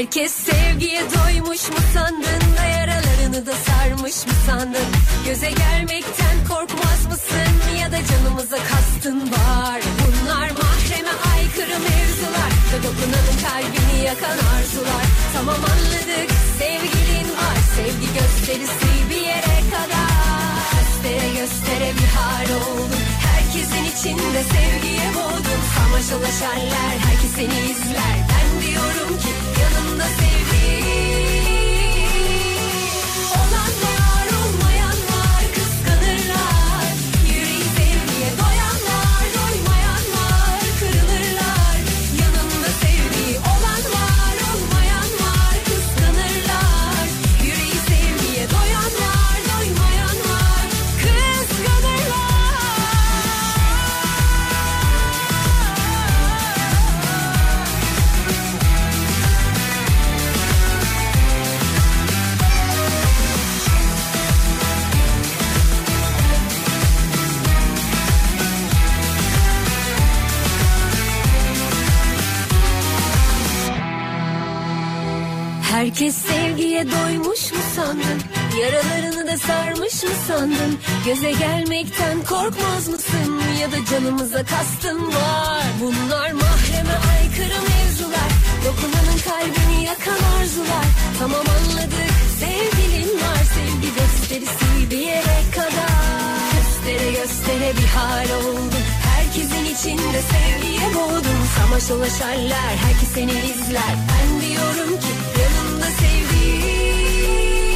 Herkes sevgiye doymuş mu sandın da yaralarını da sarmış mı sandın? Göze gelmekten korkmaz mısın ya da canımıza kastın var? Bunlar mahreme aykırı mevzular ve dokunanın kalbini yakan arzular. Tamam anladık sevgilin var sevgi gösterisi bir yere kadar. Göstere göstere bir hal oldun Herkesin içinde sevgiye boğdun. Samaşalaşarlar herkes seni izler yanımda sevdiğim Herkes sevgiye doymuş mu sandın? Yaralarını da sarmış mı sandın? Göze gelmekten korkmaz mısın? Ya da canımıza kastın var. Bunlar mahreme aykırı mevzular. Dokunanın kalbini yakan arzular. Tamam anladık sevgilin var. Sevgi gösterisi bir yere kadar. Göstere göstere bir hal oldun. Herkesin içinde sevgiye boğdun. Samaşalaşarlar herkes seni izler. Ben diyorum ki sevdiğim.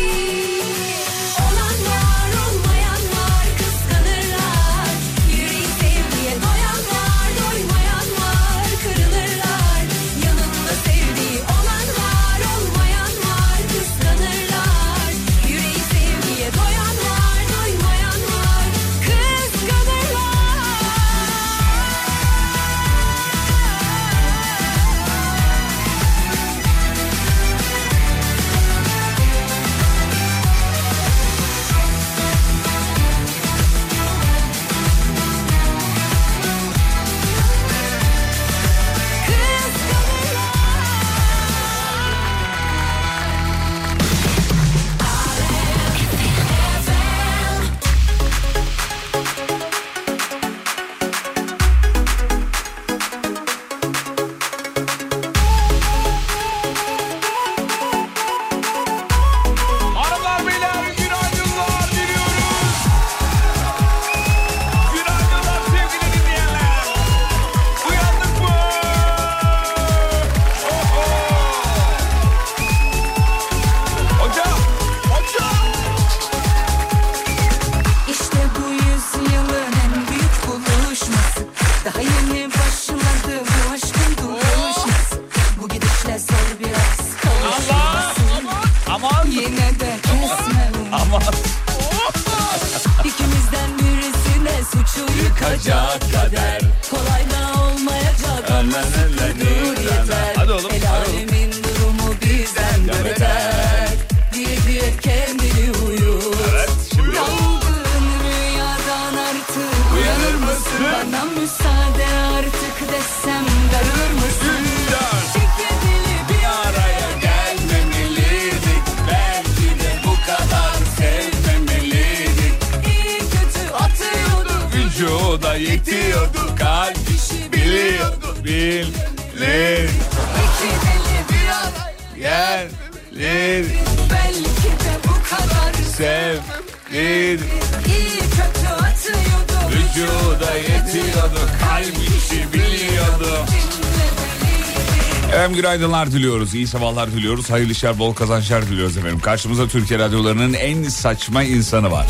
Günaydınlar diliyoruz. iyi sabahlar diliyoruz. Hayırlı işler, bol kazançlar diliyoruz efendim. Karşımızda Türkiye radyolarının en saçma insanı var.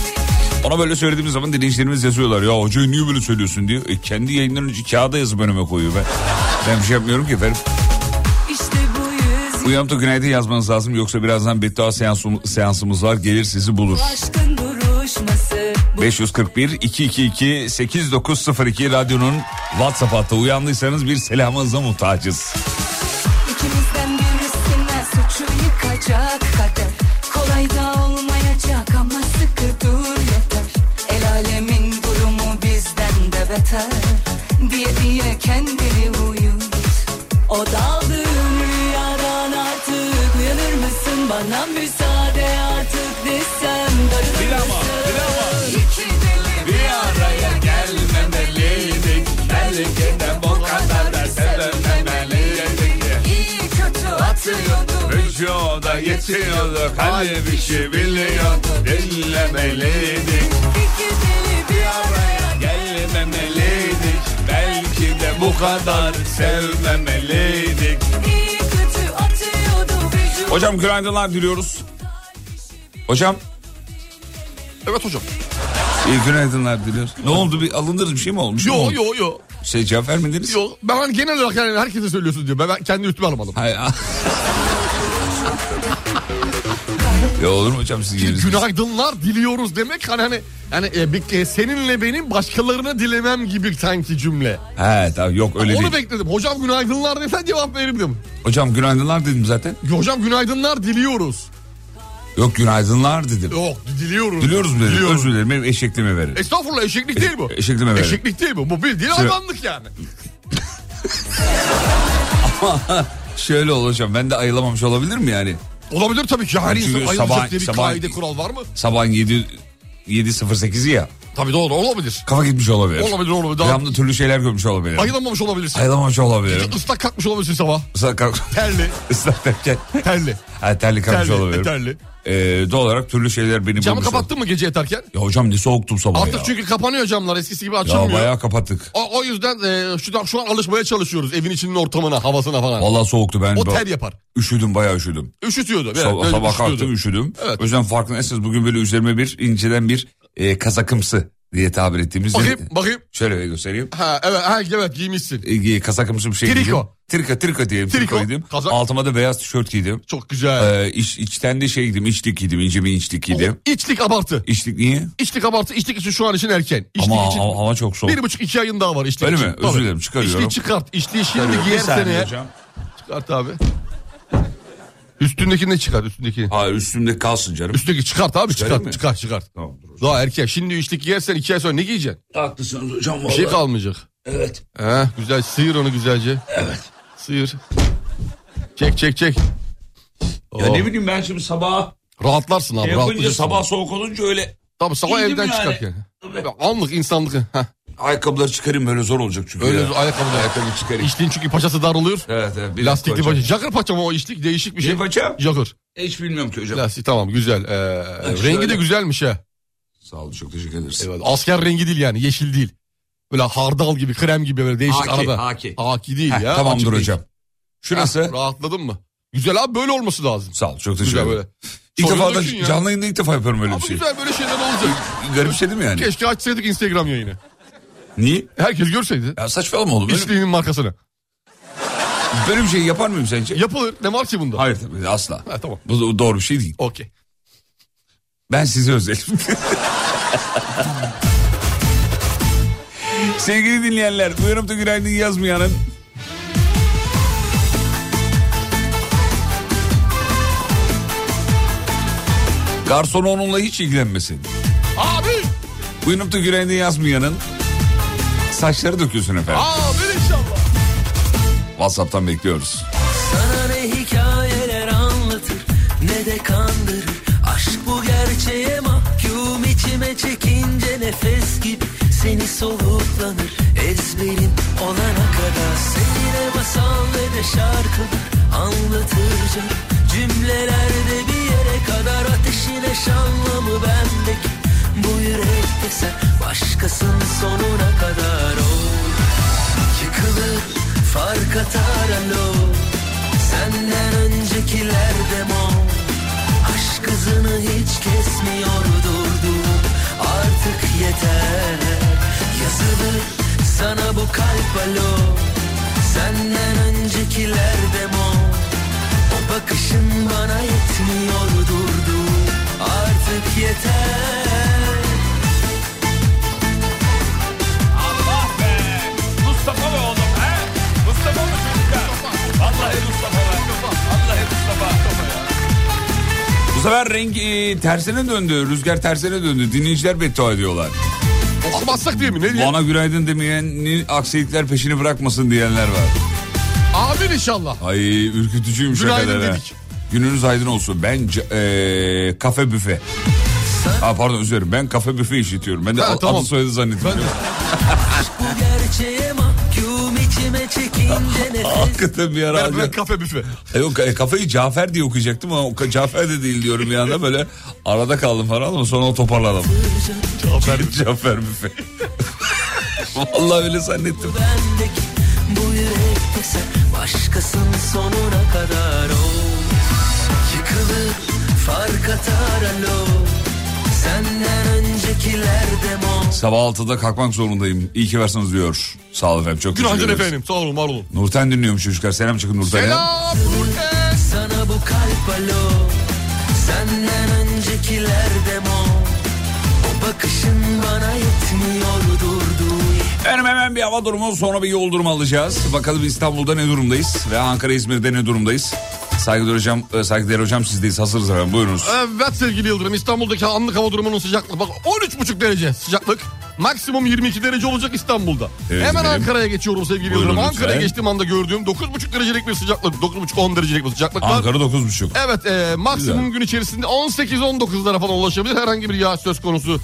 Ona böyle söylediğimiz zaman dinleyicilerimiz yazıyorlar. Ya hocayı niye böyle söylüyorsun diyor. E, kendi yayından önce kağıda yazıp önüme koyuyor ben. Ben bir şey yapmıyorum ki efendim. İşte Uyanıp günaydın yazmanız lazım. Yoksa birazdan beddua seansım, seansımız var. Gelir sizi bulur. aşkın duruşması. Bu 541 222 8902 radyonun WhatsApp hattı. Uyandıysanız bir selamınıza muhtacız. Kendini uyut. O daldığın rüyadan artık uyanır mısın? Bana müsaade artık desem darılır mısın? dinamo. İki deli bir araya gelmemeliydik. Belki bu kadar da sevememeliydik. iyi kötü atıyordu. Vücuda yetiyordu. Kalp işi biliyordu. Dinlemeliydik. İki deli bir araya Gelmemeliydik. Belki de bu kadar sevmemeliydik. Hocam günaydınlar diliyoruz. Hocam Evet hocam. iyi günaydınlar diliyoruz. Ne oldu bir alındınız bir şey mi olmuş? Yo yo yo. Şey cevap vermediniz. Yo ben hani genel olarak yani herkese söylüyorsun diyor. Ben, ben kendi üstüme almadım. Hayır. ya olur mu hocam siz yeriniz? Günaydınlar diliyoruz demek hani hani yani e, e, seninle benim başkalarına dilemem gibi sanki cümle. He tamam yok öyle Onu değil. bekledim. Hocam günaydınlar desen cevap verirdim. Hocam günaydınlar dedim zaten. Hocam günaydınlar diliyoruz. Yok günaydınlar dedim. Yok diliyoruz. Diliyoruz mu dedim. Diliyoruz. Özür dilerim benim eşekliğime verin. Estağfurullah eşeklik değil bu. Eşekliğime verin. Eşeklik değil bu. Bu bildiğin hayvanlık yani. Şöyle ol hocam ben de ayılamamış olabilir mi yani? Olabilir tabii ki. Her Çünkü insan sabah- ayrılacak diye bir sabah- kaide kural var mı? Sabahın 7 7.08'i ya. Tabii doğru olabilir. Kafa gitmiş olabilir. Olabilir olabilir. Daha Rüyamda türlü şeyler görmüş olabilirim. ayılamamış olabilirsin. Ayılamamış olabilirim. Islak kalkmış olabilirsin sabah. Islak kalk- Terli. Islak derken. Terli. Ha, terli kalkmış Terli. olabilirim. Terli. Ee, doğal olarak türlü şeyler beni Camı kapattın mı gece yatarken? Ya hocam ne soğuktum sabah Artık ya. çünkü kapanıyor camlar eskisi gibi Ya açılmıyor. bayağı kapattık. O, o yüzden e, şu, şu an alışmaya çalışıyoruz evin içinin ortamına, havasına falan. Vallahi soğuktu ben. o ter yapar. Üşüdüm bayağı üşüdüm. Üşütüyordu. Evet, Sabah, öyle sabah üşütüyordu. kalktım üşüdüm. Evet. O yüzden farkındaysanız bugün böyle üzerime bir inceden bir e, kazakımsı diye tabir ettiğimiz. Bakayım, bakayım. Şöyle göstereyim. Ha evet, ha, evet giymişsin. E, kazakımsı bir şey Triko. giydim. Triko. Triko diyelim. Triko, Triko giydim. kazak. Altıma da beyaz tişört giydim. Çok güzel. Ee, iç, içten de şey giydim. içlik giydim. ince bir içlik giydim. İçlik abartı. İçlik niye? İçlik abartı. İçlik için şu an için erken. İçlik Ama için hava çok soğuk. bir buçuk iki ayın daha var içlik Öyle için. mi? Özür dilerim, çıkarıyorum. İçliği çıkart. İçliği şimdi eğer. hocam. Çıkart abi. Üstündekini de çıkart üstündekini. Hayır üstümde kalsın canım. Üstteki çıkart abi Çıkarayım çıkart mı? çıkart çıkart. Tamam dur hocam. Daha erken. Şimdi içlik giyersen iki ay sonra ne giyeceksin? Haklısınız hocam Bir şey kalmayacak. Evet. He, güzel sıyır onu güzelce. Evet. Sıyır. Çek çek çek. Ya Oh. ne bileyim ben şimdi sabah Rahatlarsın abi yapınca rahatlayacaksın. sabah soğuk olunca öyle Tabii sabah Giydim evden yani. çıkarken. Tabii. Anlık insanlık. Heh, ayakkabıları çıkarayım böyle zor olacak çünkü. öyle ya. ayakkabıda. Ayakkabı çıkarayım. İçtiğin çünkü paçası daralıyor. Evet evet. Bir Lastikli paça. Jakır paça mı o içlik? Değişik bir şey. Ne paça? Jakır. Hiç bilmiyorum ki hocam. Lastik tamam güzel. Ee, rengi şöyle. de güzelmiş ha. Sağ olun çok teşekkür ederiz. Evet, asker rengi değil yani yeşil değil. Böyle hardal gibi krem gibi böyle değişik Haki, arada. haki. Haki değil Heh, ya. tamamdır hocam. Şu Heh, nasıl? Rahatladın mı? Güzel abi böyle olması lazım. Sağ ol çok teşekkür Güzel ederim. böyle. İlk defa da canlı yayında ilk defa yapıyorum öyle Ama bir şey. güzel böyle şeyler olacak. Garipsedim yani. Keşke açsaydık Instagram yayını. Niye? Herkes görseydi. Ya saçmalama oğlum. Böyle, markasını. böyle bir şey yapar mıyım sence? Yapılır. Ne var ki bunda? Hayır tabii asla. Ha, tamam. Bu bu doğru bir şey değil. Okey. Ben sizi özledim. Sevgili dinleyenler, uyanıp da günaydın yazmayanın garson onunla hiç ilgilenmesin. Abi! Uyanıp da günaydın yazmayanın saçları dökülsün efendim. Abi inşallah. WhatsApp'tan bekliyoruz. Sana ne hikayeler anlatır ne de kandırır Aşk bu gerçeğe mahkum içime çekince nefes gibi Seni soluklanır ezberin olana kadar Seninle masal ve de şarkılar anlatacak Cümlelerde bir yere kadar ateşin eş anlamı bendeki bu yürekte sen başkasın sonuna kadar ol. Yıkılır fark atar alo Senden öncekiler demo. Aşk hızını hiç kesmiyor durdum Artık yeter. Yazılır sana bu kalp alo. Senden öncekiler demo. O bakışın bana yetmiyor durdu. Artık yeter. Sefer renk e, tersine döndü. Rüzgar tersine döndü. Dinleyiciler beddua ediyorlar. Okumazsak diye mi? Ne diye? Bana günaydın demeyen aksilikler peşini bırakmasın diyenler var. Amin inşallah. Ay ürkütücüymüş Günaydın ha. dedik. Gününüz aydın olsun. Ben e, kafe büfe. Ha pardon özür dilerim. Ben kafe büfe işitiyorum. Ben de Ha, adı tamam. soyadı zannediyorum. Bu gerçeğe mahkum içime çekince nefes Hakikaten bir ara Ben, alacağım. ben kafe büfe. E, Yok e, kafayı Cafer diye okuyacaktım ama o Cafer de değil diyorum bir anda böyle arada kaldım falan ama sonra toparladım. Cafer, Cafer büfe. Vallahi öyle zannettim. bendeki bu yürekte sen Başkasının sonuna kadar o Yıkılır fark atar alo Sabah 6'da kalkmak zorundayım. İyi ki varsınız diyor. Sağ olun efendim çok Günaydın efendim. Sağ olun var olun. Nurten dinliyormuş çocuklar. Selam çıkın Nurten'e. Selam Nurten. Sana bu kalp alo Senden öncekiler demo O bakışın bana yetmiyor durdu Efendim hemen bir hava durumu sonra bir yol durumu alacağız. Bakalım İstanbul'da ne durumdayız ve Ankara İzmir'de ne durumdayız. Saygıdeğer hocam, e, saygıdeğer hocam sizdeyiz. Hazırız efendim buyurunuz. Evet sevgili Yıldırım İstanbul'daki anlık hava durumunun sıcaklığı bak 13,5 derece sıcaklık. Maksimum 22 derece olacak İstanbul'da. Evet, Hemen efendim. Ankara'ya geçiyorum sevgili Buyurun Yıldırım. lütfen. Ankara'ya geçtiğim anda gördüğüm 9,5 derecelik bir sıcaklık. 9,5-10 derecelik bir sıcaklık var. Ankara 9.30. Evet e, maksimum Güzel. gün içerisinde 18-19'lara falan ulaşabilir. Herhangi bir yağış söz konusu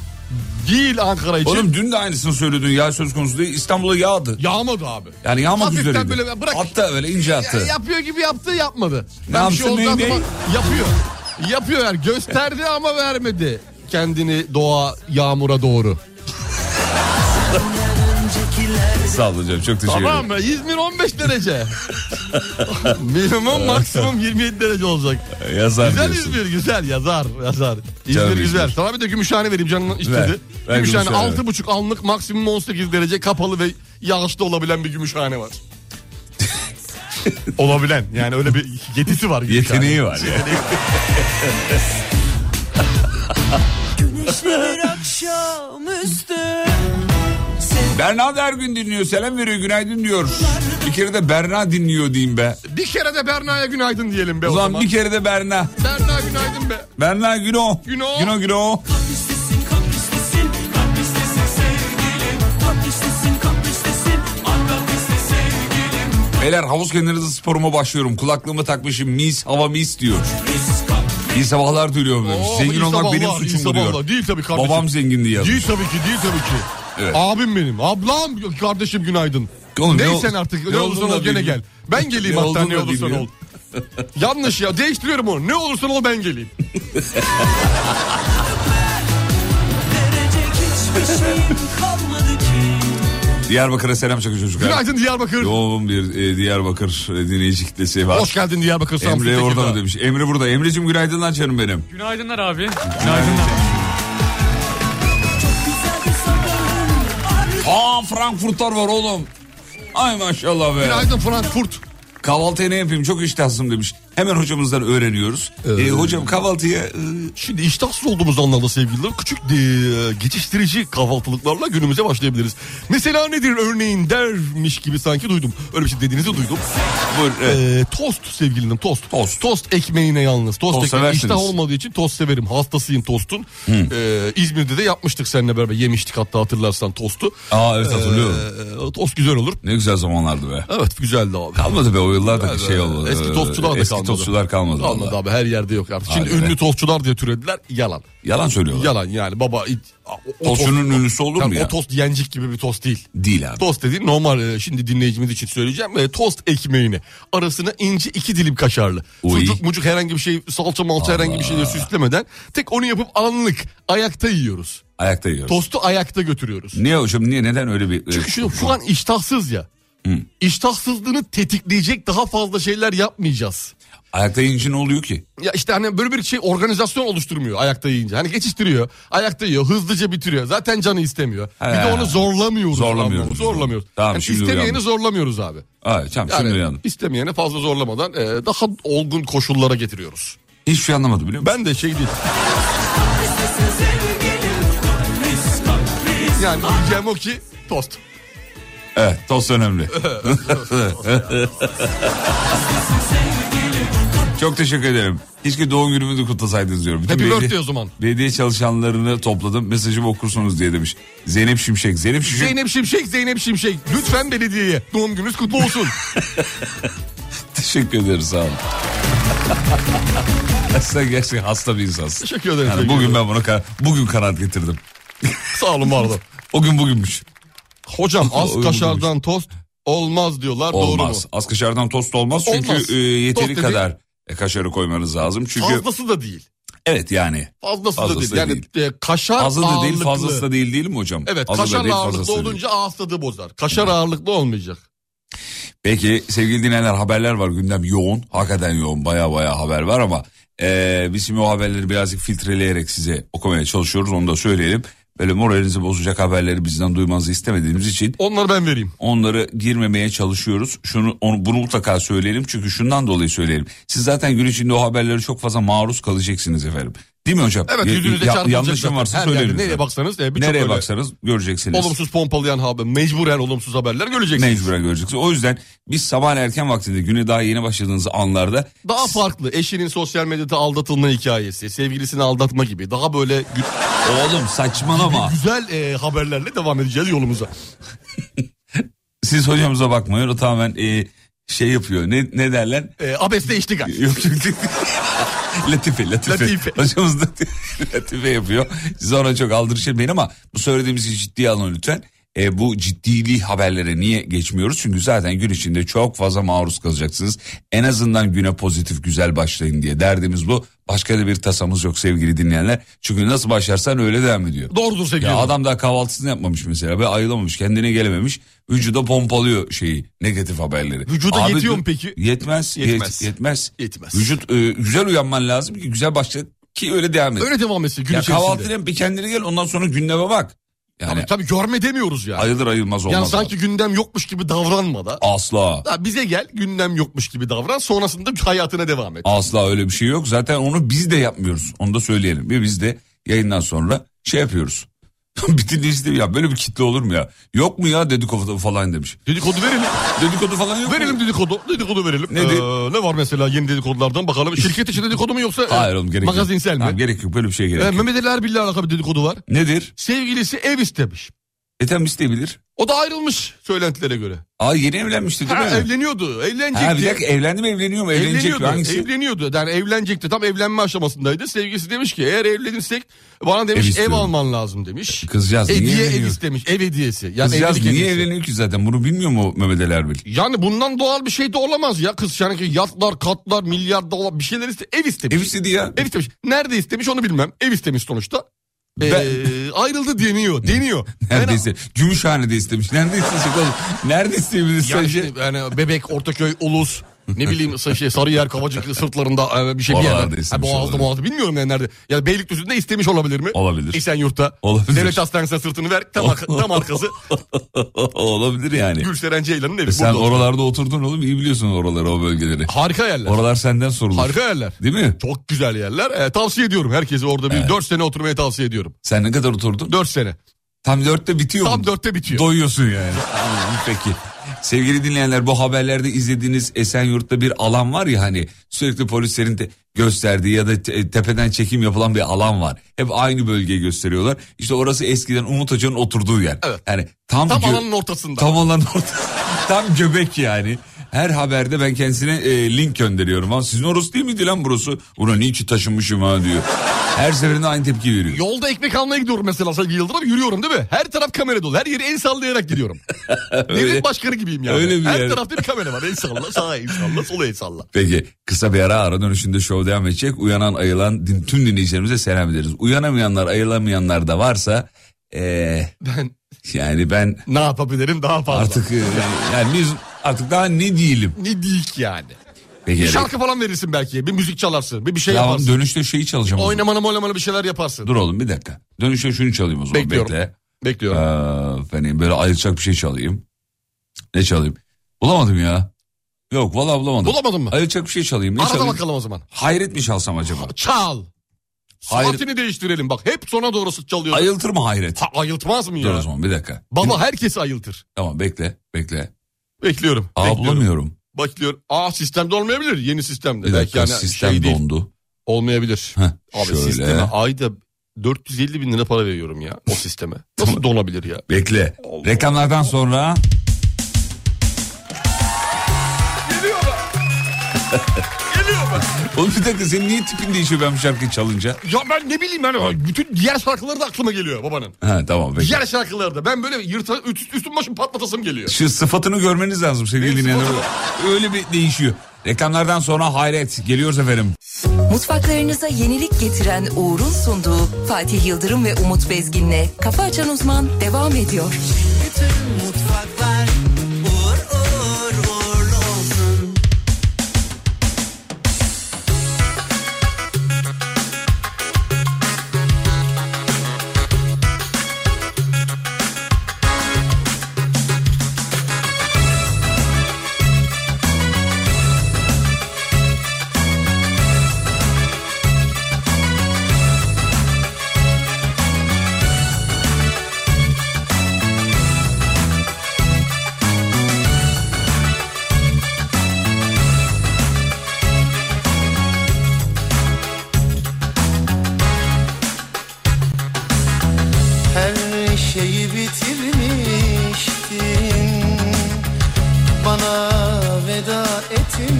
değil Ankara için. Oğlum dün de aynısını söyledin ya söz konusu değil. İstanbul'a yağdı. Yağmadı abi. Yani yağmak Hafiften üzereydi. böyle bırak- Attı öyle ince attı. Ya, yapıyor gibi yaptı yapmadı. Ne Ben bir şey ne- yapıyor. Yapıyor yani gösterdi ama vermedi. Kendini doğa yağmura doğru. Sağ olun hocam çok teşekkür Tamam ederim. mı? İzmir 15 derece. Minimum maksimum 27 derece olacak. Yazar Güzel diyorsun. İzmir güzel yazar yazar. İzmir Canım güzel. İzmir. Sana bir de Gümüşhane vereyim canın istedi. Ver, ver Gümüşhane Gümüşhane. 6,5 anlık maksimum 18 derece kapalı ve yağışlı olabilen bir Gümüşhane var. olabilen yani öyle bir yetisi var. Gümüşhane. Yeteneği var ya. Güneşli akşamüstü Berna da her gün dinliyor. Selam veriyor. Günaydın diyor. Bir kere de Berna dinliyor diyeyim be. Bir kere de Berna'ya günaydın diyelim be O o, zaman zaman. bir kere de Berna. Berna günaydın be. Berna Güno. Güno. Güno Güno. Beyler havuz kenarında sporuma başlıyorum. Kulaklığımı takmışım. Mis hava mis diyor. İyi sabahlar diliyorum. demiş. Oo, Zengin olmak benim sabahlar, iyi suçum sabahlar. diyor. Değil tabii kardeşim. Babam zengin diye yazmış. Değil tabii ki değil tabii ki. Evet. Abim benim. Ablam kardeşim günaydın. Oğlum ne Neysen ol- artık ne ne, olursan ol gene gel. Ben geleyim Ne hatta ne olursan ol. Yanlış ya değiştiriyorum onu. Ne olursan ol ben geleyim. Diyarbakır'a selam çakın çocuklar. Günaydın Diyarbakır. Yoğun bir e, Diyarbakır e, dinleyici kitlesi var. Hoş geldin Diyarbakır Samsun Emre orada Tekirdağ. mı demiş. Emre burada. Emre'cim günaydınlar canım benim. Günaydınlar abi. Günaydınlar. Aa Frankfurtlar var oğlum. Ay maşallah be. Günaydın Frankfurt. Kahvaltıya ne yapayım çok iştahsızım demiş. Hemen hocamızdan öğreniyoruz. E, hocam kahvaltıya e, Şimdi iştahsız olduğumuz anlamda sevgililer küçük e, geçiştirici kahvaltılıklarla günümüze başlayabiliriz. Mesela nedir örneğin dermiş gibi sanki duydum. Öyle bir şey dediğinizi duydum. buyur, evet. Ee, tost sevgilinim tost. Tost. Tost ekmeğine yalnız. Tost, Tost ekmeği seversiniz. iştah olmadığı için tost severim. Hastasıyım tostun. Ee, İzmir'de de yapmıştık seninle beraber. Yemiştik hatta hatırlarsan tostu. Aa evet hatırlıyorum. Ee, tost güzel olur. Ne güzel zamanlardı be. Evet güzeldi abi. Kalmadı be o yıllardaki şey olmadı. Eski tostçular da Eski kalmadı. Tostçular kalmadı. Kalmadı vallahi. abi her yerde yok artık. Şimdi be. ünlü tostçular diye türediler. Yalan. Yalan söylüyorlar. Yalan yani baba. o- Tostçunun tost- ünlüsü olur mu Yani ya? O tost yencik gibi bir tost değil. Değil abi. Tost dediğin normal e, şimdi dinleyicimiz için söyleyeceğim. E, tost ekmeğini arasına ince iki dilim kaşarlı. Uy. Sucuk mucuk herhangi bir şey salça malça herhangi bir şeyle süslemeden tek onu yapıp anlık ayakta yiyoruz. Ayakta yiyoruz. Tostu ayakta götürüyoruz. Niye hocam niye neden öyle bir... Çünkü şu, şu an iştahsız ya. İştahsızlığını tetikleyecek daha fazla şeyler yapmayacağız. Ayakta yiyince ne oluyor ki? Ya işte hani böyle bir şey organizasyon oluşturmuyor ayakta yiyince. Hani geçiştiriyor. Ayakta yiyor. Hızlıca bitiriyor. Zaten canı istemiyor. Bir He. de onu zorlamıyoruz. Zorlamıyoruz. anlamı, Zorlamıyoruz. Tamam, Yani şimdi istemeyeni uyandım. zorlamıyoruz abi. Ay, tamam şimdi Yani uyandım. istemeyeni fazla zorlamadan e, daha olgun koşullara getiriyoruz. Hiçbir şey anlamadım biliyor musun? Ben de şey değil. Yani diyeceğim o ki tost. Evet tost önemli. Çok teşekkür ederim. Keşke doğum günümü de kutlasaydınız diyorum. Bütün Happy belediye- birthday o zaman. Belediye çalışanlarını topladım. Mesajımı okursunuz diye demiş. Zeynep Şimşek. Zeynep Şimşek. Zeynep Şimşek, Zeynep Şimşek. Lütfen belediyeye doğum gününüz kutlu olsun. Teşekkür ederiz sağ olun. Sen gerçekten hasta bir insansın. Teşekkür ederim. Yani bugün dostum. ben kar- bugün kanaat getirdim. Sağ olun var olun. O gün bugünmüş. Hocam az kaşardan tost olmaz diyorlar. Doğru mu? Olmaz. Az kaşardan tost olmaz. Çünkü Olmaz. e, yeteri Tost dedi- kadar e, kaşarı koymanız lazım. Çünkü Fazlası da değil. evet yani. Fazlası, Fazlası da da değil. Yani e, kaşar Azı da değil ağırlıklı. fazlası da değil değil mi hocam? Evet Azı da kaşar değil, ağırlıklı da değil. olunca ağız tadı bozar. Kaşar ağırlıklı olmayacak. Peki sevgili dinleyenler haberler var gündem yoğun. Hakikaten yoğun baya baya haber var ama e, biz şimdi o haberleri birazcık filtreleyerek size okumaya çalışıyoruz onu da söyleyelim. Böyle moralinizi bozacak haberleri bizden duymanızı istemediğimiz için Onları ben vereyim. onları girmemeye çalışıyoruz. Şunu onu bunu mutlaka söyleyelim çünkü şundan dolayı söyleyelim. Siz zaten gün içinde o haberlere çok fazla maruz kalacaksınız efendim. Değil mi hocam? Evet yüzünüze ya- çarpılacak. Yanlışım varsa Her söyleyin. Nereye baksanız e, Nereye baksanız göreceksiniz. olumsuz pompalayan haber, mecburen olumsuz haberler göreceksiniz. Mecburen göreceksiniz. O yüzden biz sabah erken vaktinde güne daha yeni başladığınız anlarda Daha farklı. Eşinin sosyal medyada aldatılma hikayesi, sevgilisini aldatma gibi. Daha böyle oğlum saçmalama. güzel e, haberlerle devam edeceğiz yolumuza. Siz hocamıza bakmayın o tamamen e, şey yapıyor. Ne ne derler? E, abeste iştigal. Yok yok. Latife, Latife. Latife. Hocamız da Latife yapıyor. Siz ona çok aldırışmayın ama bu söylediğimizi ciddiye alın lütfen. E, bu ciddiliği haberlere niye geçmiyoruz? Çünkü zaten gün içinde çok fazla maruz kalacaksınız. En azından güne pozitif güzel başlayın diye derdimiz bu. Başka da bir tasamız yok sevgili dinleyenler. Çünkü nasıl başlarsan öyle devam ediyor. Doğrudur sevgili. Ya adam daha kahvaltısını yapmamış mesela ve ayılamamış kendine gelememiş. Vücuda pompalıyor şeyi negatif haberleri. Vücuda Abi, yetiyor mu peki? Yetmez. Yetmez. Yet- yetmez. Yetmez. Vücut e, güzel uyanman lazım ki güzel başla ki öyle devam et. Öyle devam etsin gün ya içerisinde. kahvaltıyla yap, bir kendine gel ondan sonra gündeme bak. Yani Tabii, tabii görme demiyoruz yani. ayılır ayılmaz olmaz. yani sanki gündem yokmuş gibi davranma da. Asla. Ha, bize gel gündem yokmuş gibi davran sonrasında hayatına devam et. Asla öyle bir şey yok. Zaten onu biz de yapmıyoruz. Onu da söyleyelim. Ve biz de yayından sonra şey yapıyoruz. bir dinleyici de ya böyle bir kitle olur mu ya? Yok mu ya dedikodu falan demiş. Dedikodu verelim. Dedikodu falan yok mu? Verelim dedikodu. Dedikodu verelim. Nedir? Ee, ne var mesela yeni dedikodulardan bakalım. Şirket içi dedikodu mu yoksa Hayır oğlum gerek yok. magazinsel mi? Tamam, gerek yok böyle bir şey gerek Ee, yok. Mehmet Ali Erbil'le alakalı bir dedikodu var. Nedir? Sevgilisi ev istemiş. Ethem isteyebilir. O da ayrılmış söylentilere göre. Aa yeni evlenmişti değil Ha, mi? evleniyordu. Evlenecekti. Ha bir dakika evlendi mi evleniyor mu? Evlenecek mi? Evleniyordu. Hangisi? Evleniyordu. Yani evlenecekti. Tam evlenme aşamasındaydı. Sevgilisi demiş ki eğer evlenirsek bana Ev demiş ev, istiyorum. alman lazım demiş. Kızcağız niye Hediye ev evleniyor? istemiş. Ev hediyesi. Yani Kızcağız niye hediyesi. evleniyor ki zaten? Bunu bilmiyor mu Mehmet Ali Erbil? Yani bundan doğal bir şey de olamaz ya. Kız yani ki yatlar, katlar, milyar dolar bir şeyler iste. Ev istemiş. Ev istedi ya. Ev istemiş. Nerede istemiş onu bilmem. Ev istemiş sonuçta. Ben- ayrıldı deniyor. Deniyor. Neredeyse. Gümüşhane'de istemiş. Nerede isteyecek oğlum? Nerede isteyebilir Yani işte yani Bebek, Ortaköy, Ulus, ne bileyim şey Sarıyer, Kavacık sırtlarında e, bir şey bir yerden. Ha, Boğaz'da. Boğaz'da bilmiyorum yani nerede. Ya Beylikdüzü'nde istemiş olabilir mi? Olabilir. Esenyurt'ta. Olabilir. Devlet hastanesine sırtını ver. Tam, tam arkası Olabilir yani. Gülseren Ceylan'ın evi. Sen Burada. oralarda oturdun oğlum iyi biliyorsun oraları o bölgeleri. Harika yerler. Oralar senden sorulur. Harika yerler. Değil mi? Çok güzel yerler. E, tavsiye ediyorum herkese orada bir 4 sene oturmaya tavsiye ediyorum. Sen ne kadar oturdun? 4 sene. Tam dörtte bitiyor Tam mu? dörtte bitiyor. Doyuyorsun yani. Anladım, Peki. Sevgili dinleyenler bu haberlerde izlediğiniz Esenyurt'ta bir alan var ya hani sürekli polislerin de gösterdiği ya da te- tepeden çekim yapılan bir alan var. Hep aynı bölgeyi gösteriyorlar. İşte orası eskiden Umut Hoca'nın oturduğu yer. Evet. Yani tam, Tam alanın ortasında. Tam alanın ortası. tam göbek yani. Her haberde ben kendisine e, link gönderiyorum. Ama sizin orası değil miydi lan burası? Ulan ki taşınmışım ha diyor. Her seferinde aynı tepki veriyor. Yolda ekmek almaya gidiyorum mesela sevgili Yıldırım. Yürüyorum değil mi? Her taraf kamera dolu. Her yeri el sallayarak gidiyorum. Devlet başkanı gibiyim yani. Öyle bir Her yer. tarafta bir kamera var. El salla, sağa el salla, sola el salla. Peki kısa bir ara ara dönüşünde show devam edecek. Uyanan ayılan din- tüm dinleyicilerimize selam ederiz. Uyanamayanlar ayılamayanlar da varsa eee, Ben yani ben ne yapabilirim daha fazla. artık eee, yani biz artık daha ne diyelim. Ne diyik yani. Peki. Bir şarkı falan verirsin belki. Bir müzik çalarsın. Bir bir şey Ya yaparsın. dönüşte şeyi çalacağım. o zaman. Oynamalı oynamalı bir şeyler yaparsın. Dur oğlum bir dakika. Dönüşte şunu çalayım o zaman. Bekliyorum. Bekle. Bekliyorum. Ee, efendim böyle ayıracak bir şey çalayım. Ne çalayım? Bulamadım ya. Yok vallahi bulamadım. Bulamadın mı? Ayıracak bir şey çalayım. Ne Arada çalayım? bakalım o zaman. Hayret mi çalsam acaba? Çal. Hayır. Saatini değiştirelim bak. Hep sona doğrusu çalıyor. Ayıltır mı hayret? Ha, ayıltmaz mı Dur o ya? zaman bir dakika. Baba herkesi ayıltır. Tamam bekle bekle. Bekliyorum. Aa bekliyorum. bulamıyorum. Bekliyorum. Aa sistemde olmayabilir. Yeni sistemde. Bir Belki dakika yani sistem şey değil. dondu. Olmayabilir. Heh, Abi şöyle. sisteme ayda 450 bin lira para veriyorum ya o sisteme. Nasıl donabilir ya? Bekle. Allah. Reklamlardan sonra Geliyor mu? Geliyor mu? Oğlum bir dakika senin niye tipin değişiyor ben bu şarkıyı çalınca? Ya ben ne bileyim yani bütün diğer şarkıları da aklıma geliyor babanın. Ha tamam peki. Diğer şarkılarda ben böyle yırta, üst, üstüm başım patlatasım geliyor. Şu sıfatını görmeniz lazım sevgili dinleyenler. Öyle bir değişiyor. Reklamlardan sonra hayret. Geliyoruz efendim. Mutfaklarınıza yenilik getiren Uğur'un sunduğu Fatih Yıldırım ve Umut Bezgin'le Kafa Açan Uzman devam ediyor. Bütün veda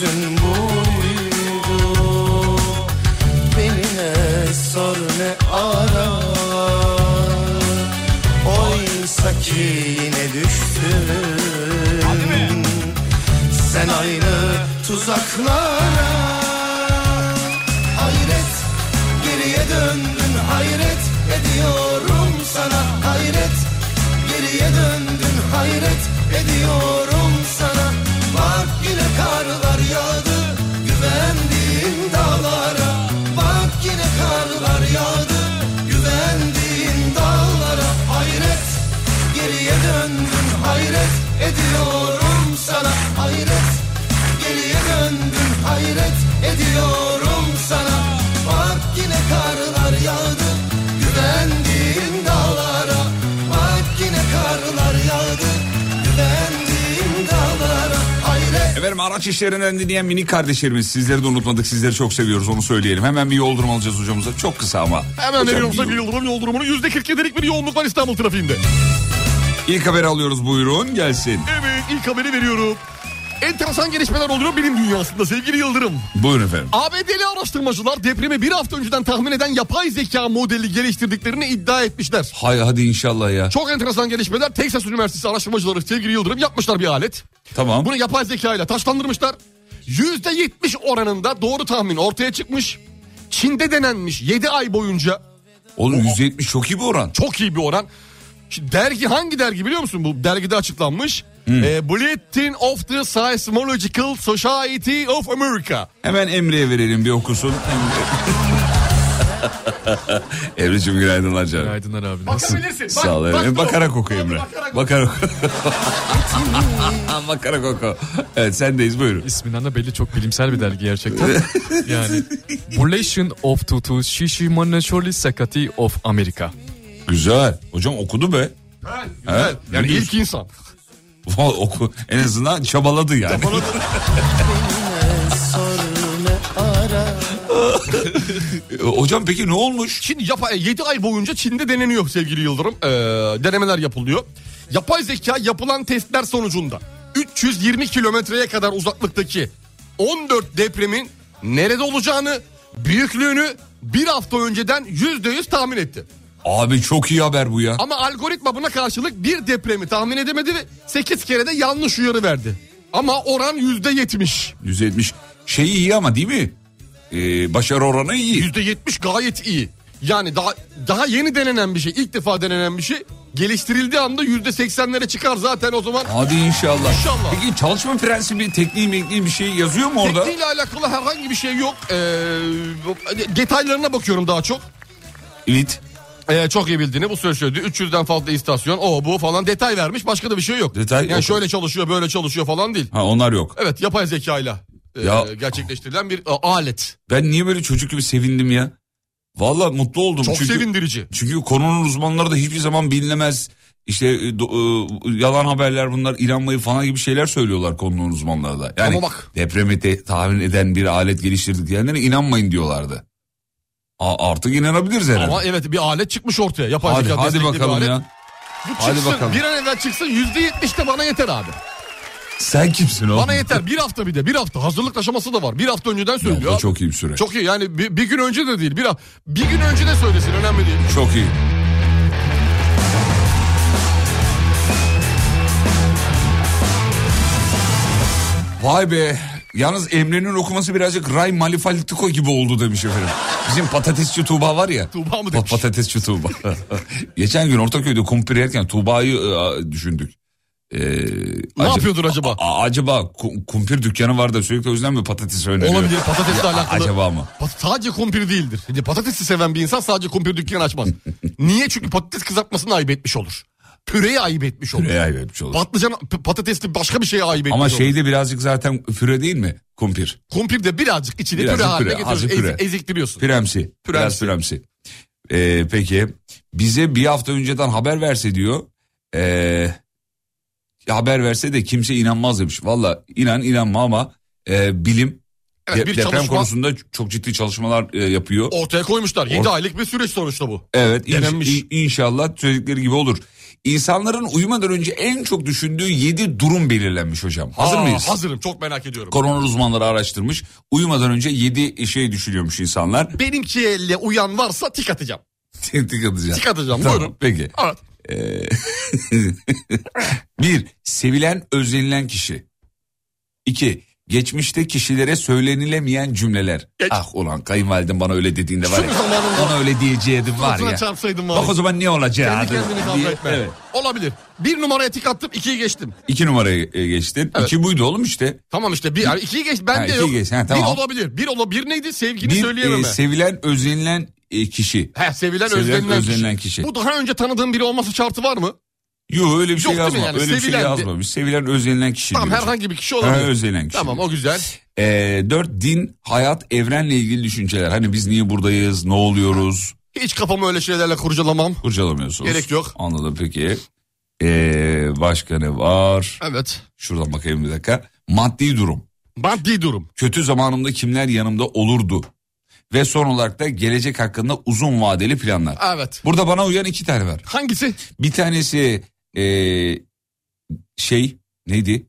sözün buydu Beni ne sor ne ara Oysa ki yine düştün. Sen aynı tuzaklara Hayret geriye döndün hayret ediyorum sana. Hayret Geriye döndün hayret ediyorum Araç işlerinden dinleyen minik kardeşlerimiz sizleri de unutmadık sizleri çok seviyoruz onu söyleyelim. Hemen bir yol durumu alacağız hocamıza çok kısa ama. Hemen Hocam, veriyorum bir sevgili Yıldırım yol durumunu. %47'lik bir yoğunluk var İstanbul trafiğinde. İlk haberi alıyoruz buyurun gelsin. Evet ilk haberi veriyorum. Enteresan gelişmeler oluyor bilim dünyasında sevgili Yıldırım. Buyurun efendim. ABD'li araştırmacılar depremi bir hafta önceden tahmin eden yapay zeka modeli geliştirdiklerini iddia etmişler. Hay hadi inşallah ya. Çok enteresan gelişmeler. Texas Üniversitesi araştırmacıları sevgili Yıldırım yapmışlar bir alet. Tamam. Bunu yapay zeka ile taşlandırmışlar. %70 oranında doğru tahmin ortaya çıkmış. Çin'de denenmiş 7 ay boyunca Oğlum 170 çok iyi bir oran. çok iyi bir oran. Şimdi dergi hangi dergi biliyor musun? Bu dergide açıklanmış. Ee, Bulletin of the Seismological Society of America. Hemen Emre'ye verelim bir okusun. Emre. Emre'cim günaydınlar canım. Günaydınlar abi. Nasıl? Bakabilirsin. Bak, Sağ ol Emre. bak, Bakarak oku Emre. bakarak oku. Bakarak oku. Evet sendeyiz buyurun. İsminden de belli çok bilimsel bir dergi gerçekten. yani Relation of Tutu Shishimonashori Sakati of America. Güzel. Hocam okudu be. Evet, güzel. Evet, Yani ilk insan. Oku. En azından çabaladı yani. Hocam peki ne olmuş? Çin yapay 7 ay boyunca Çin'de deneniyor sevgili Yıldırım. Ee, denemeler yapılıyor. Yapay zeka yapılan testler sonucunda 320 kilometreye kadar uzaklıktaki 14 depremin nerede olacağını, büyüklüğünü bir hafta önceden %100 tahmin etti. Abi çok iyi haber bu ya. Ama algoritma buna karşılık bir depremi tahmin edemedi ve 8 kere de yanlış uyarı verdi. Ama oran %70. 170. Şey iyi ama değil mi? Ee, başarı oranı iyi. %70 gayet iyi. Yani daha daha yeni denenen bir şey, ilk defa denenen bir şey. Geliştirildiği anda %80'lere çıkar zaten o zaman. Hadi inşallah. İnşallah. Peki çalışma prensibi, tekniği, mekniği bir şey yazıyor mu orada? Tekniğiyle alakalı herhangi bir şey yok. Ee, detaylarına bakıyorum daha çok. Evet. Ee, çok iyi bildiğini bu söyledi. 300'den fazla istasyon o bu falan detay vermiş başka da bir şey yok. Detay yani yok. şöyle çalışıyor böyle çalışıyor falan değil. Ha onlar yok. Evet yapay zekayla e, Ya- gerçekleştirilen bir e, alet. Ben niye böyle çocuk gibi sevindim ya? Vallahi mutlu oldum. Çok çünkü, sevindirici. Çünkü konunun uzmanları da hiçbir zaman bilinemez. İşte e, do- e, yalan haberler bunlar inanmayı falan gibi şeyler söylüyorlar konunun uzmanları da. Yani Ama bak. depremi te- tahmin eden bir alet geliştirdik diyenlere inanmayın diyorlardı. A- artık inanabiliriz herhalde. Ama evet bir alet çıkmış ortaya. Yapay hadi zeka hadi bakalım ya. Bu Hadi çıksın, bakalım. Bir an evvel çıksın %70 de bana yeter abi. Sen kimsin oğlum? Bana yeter bir hafta bir de bir hafta hazırlık aşaması da var. Bir hafta önceden söylüyor. çok iyi bir süre. Çok iyi yani bir, bir gün önce de değil bir, bir gün önce de söylesin önemli değil. Çok iyi. Vay be. Yalnız Emre'nin okuması birazcık Ray Malifalitiko gibi oldu demiş efendim. Bizim patatesçi Tuğba var ya. Tuğba mı demiş? Patatesçi Tuğba. Geçen gün Ortaköy'de kumpir yerken Tuğba'yı e, düşündük. Ee, Ne yapıyordur acaba? A- acaba ku- kumpir dükkanı var da sürekli o yüzden mi patates öneriyor? Olabilir patatesle Ya, alakalı. Acaba mı? Pat- sadece kumpir değildir. Yani patatesi seven bir insan sadece kumpir dükkanı açmaz. Niye? Çünkü patates kızartmasını ayıp etmiş olur. Püreyi ayıp etmiş olur. Püreye ayıp olur. Patlıcan patatesli başka bir şeye ayıp etmiş Ama olur. şeyde birazcık zaten füre değil mi kumpir? Kumpir de birazcık içine Birazcık püre haline püre, getiriyorsun. azıcık püre. Ezi- eziktiriyorsun. Püremsi. Biraz püremsi. Ee, peki bize bir hafta önceden haber verse diyor. Ee, haber verse de kimse inanmaz demiş. Valla inan inanma ama e, bilim Evet, bir deprem çalışma- konusunda çok ciddi çalışmalar e, yapıyor. Ortaya koymuşlar. 7 Or- aylık bir süreç sonuçta bu. Evet inş- denenmiş. in- inşallah söyledikleri gibi olur. İnsanların uyumadan önce en çok düşündüğü 7 durum belirlenmiş hocam. Hazır Aa, mıyız? Hazırım çok merak ediyorum. Korona uzmanları araştırmış. Uyumadan önce 7 şey düşünüyormuş insanlar. Benimki elle uyan varsa tik atacağım. Tik atacağım. Tik atacağım Tamam, buyurun. Peki. Evet. Ee, bir, sevilen özlenilen kişi. İki, geçmişte kişilere söylenilemeyen cümleler. Geç. Ah ulan kayınvalidem bana öyle dediğinde var ya. Ona öyle diyeceğim var ya. çarpsaydım var. Bak o zaman ne olacak? Kendi kendini kavga etme. Evet. Olabilir. Bir numaraya tik attım ikiyi geçtim. İki numaraya e, geçtin. Evet. İki buydu oğlum işte. Tamam işte bir yani ikiyi geç ben Ha, de ikiyi yok. geç, ha, tamam. Bir olabilir. Bir ola bir neydi? Sevgini Bir söyleyememe. e, sevilen özlenilen e, kişi. He, sevilen, Sevilen, özlenilen, özlenilen kişi. kişi. Bu daha önce tanıdığın biri olması şartı var mı? Yok öyle bir şey Yok yazma. yani? Öyle bir şey Sevilen de- yazmamış. Sevilen özlenilen kişi Tamam herhangi bir kişi Ha, olabilir. özlenilen kişi. Tamam o güzel. E, dört din, hayat, evrenle ilgili düşünceler. Hani biz niye buradayız, ne oluyoruz? Hiç kafamı öyle şeylerle kurcalamam. Kurcalamıyorsunuz. Gerek yok. Anladım peki. Ee, başka ne var? Evet. Şuradan bakayım bir dakika. Maddi durum. Maddi durum. Kötü zamanımda kimler yanımda olurdu? Ve son olarak da gelecek hakkında uzun vadeli planlar. Evet. Burada bana uyan iki tane var. Hangisi? Bir tanesi ee, şey neydi?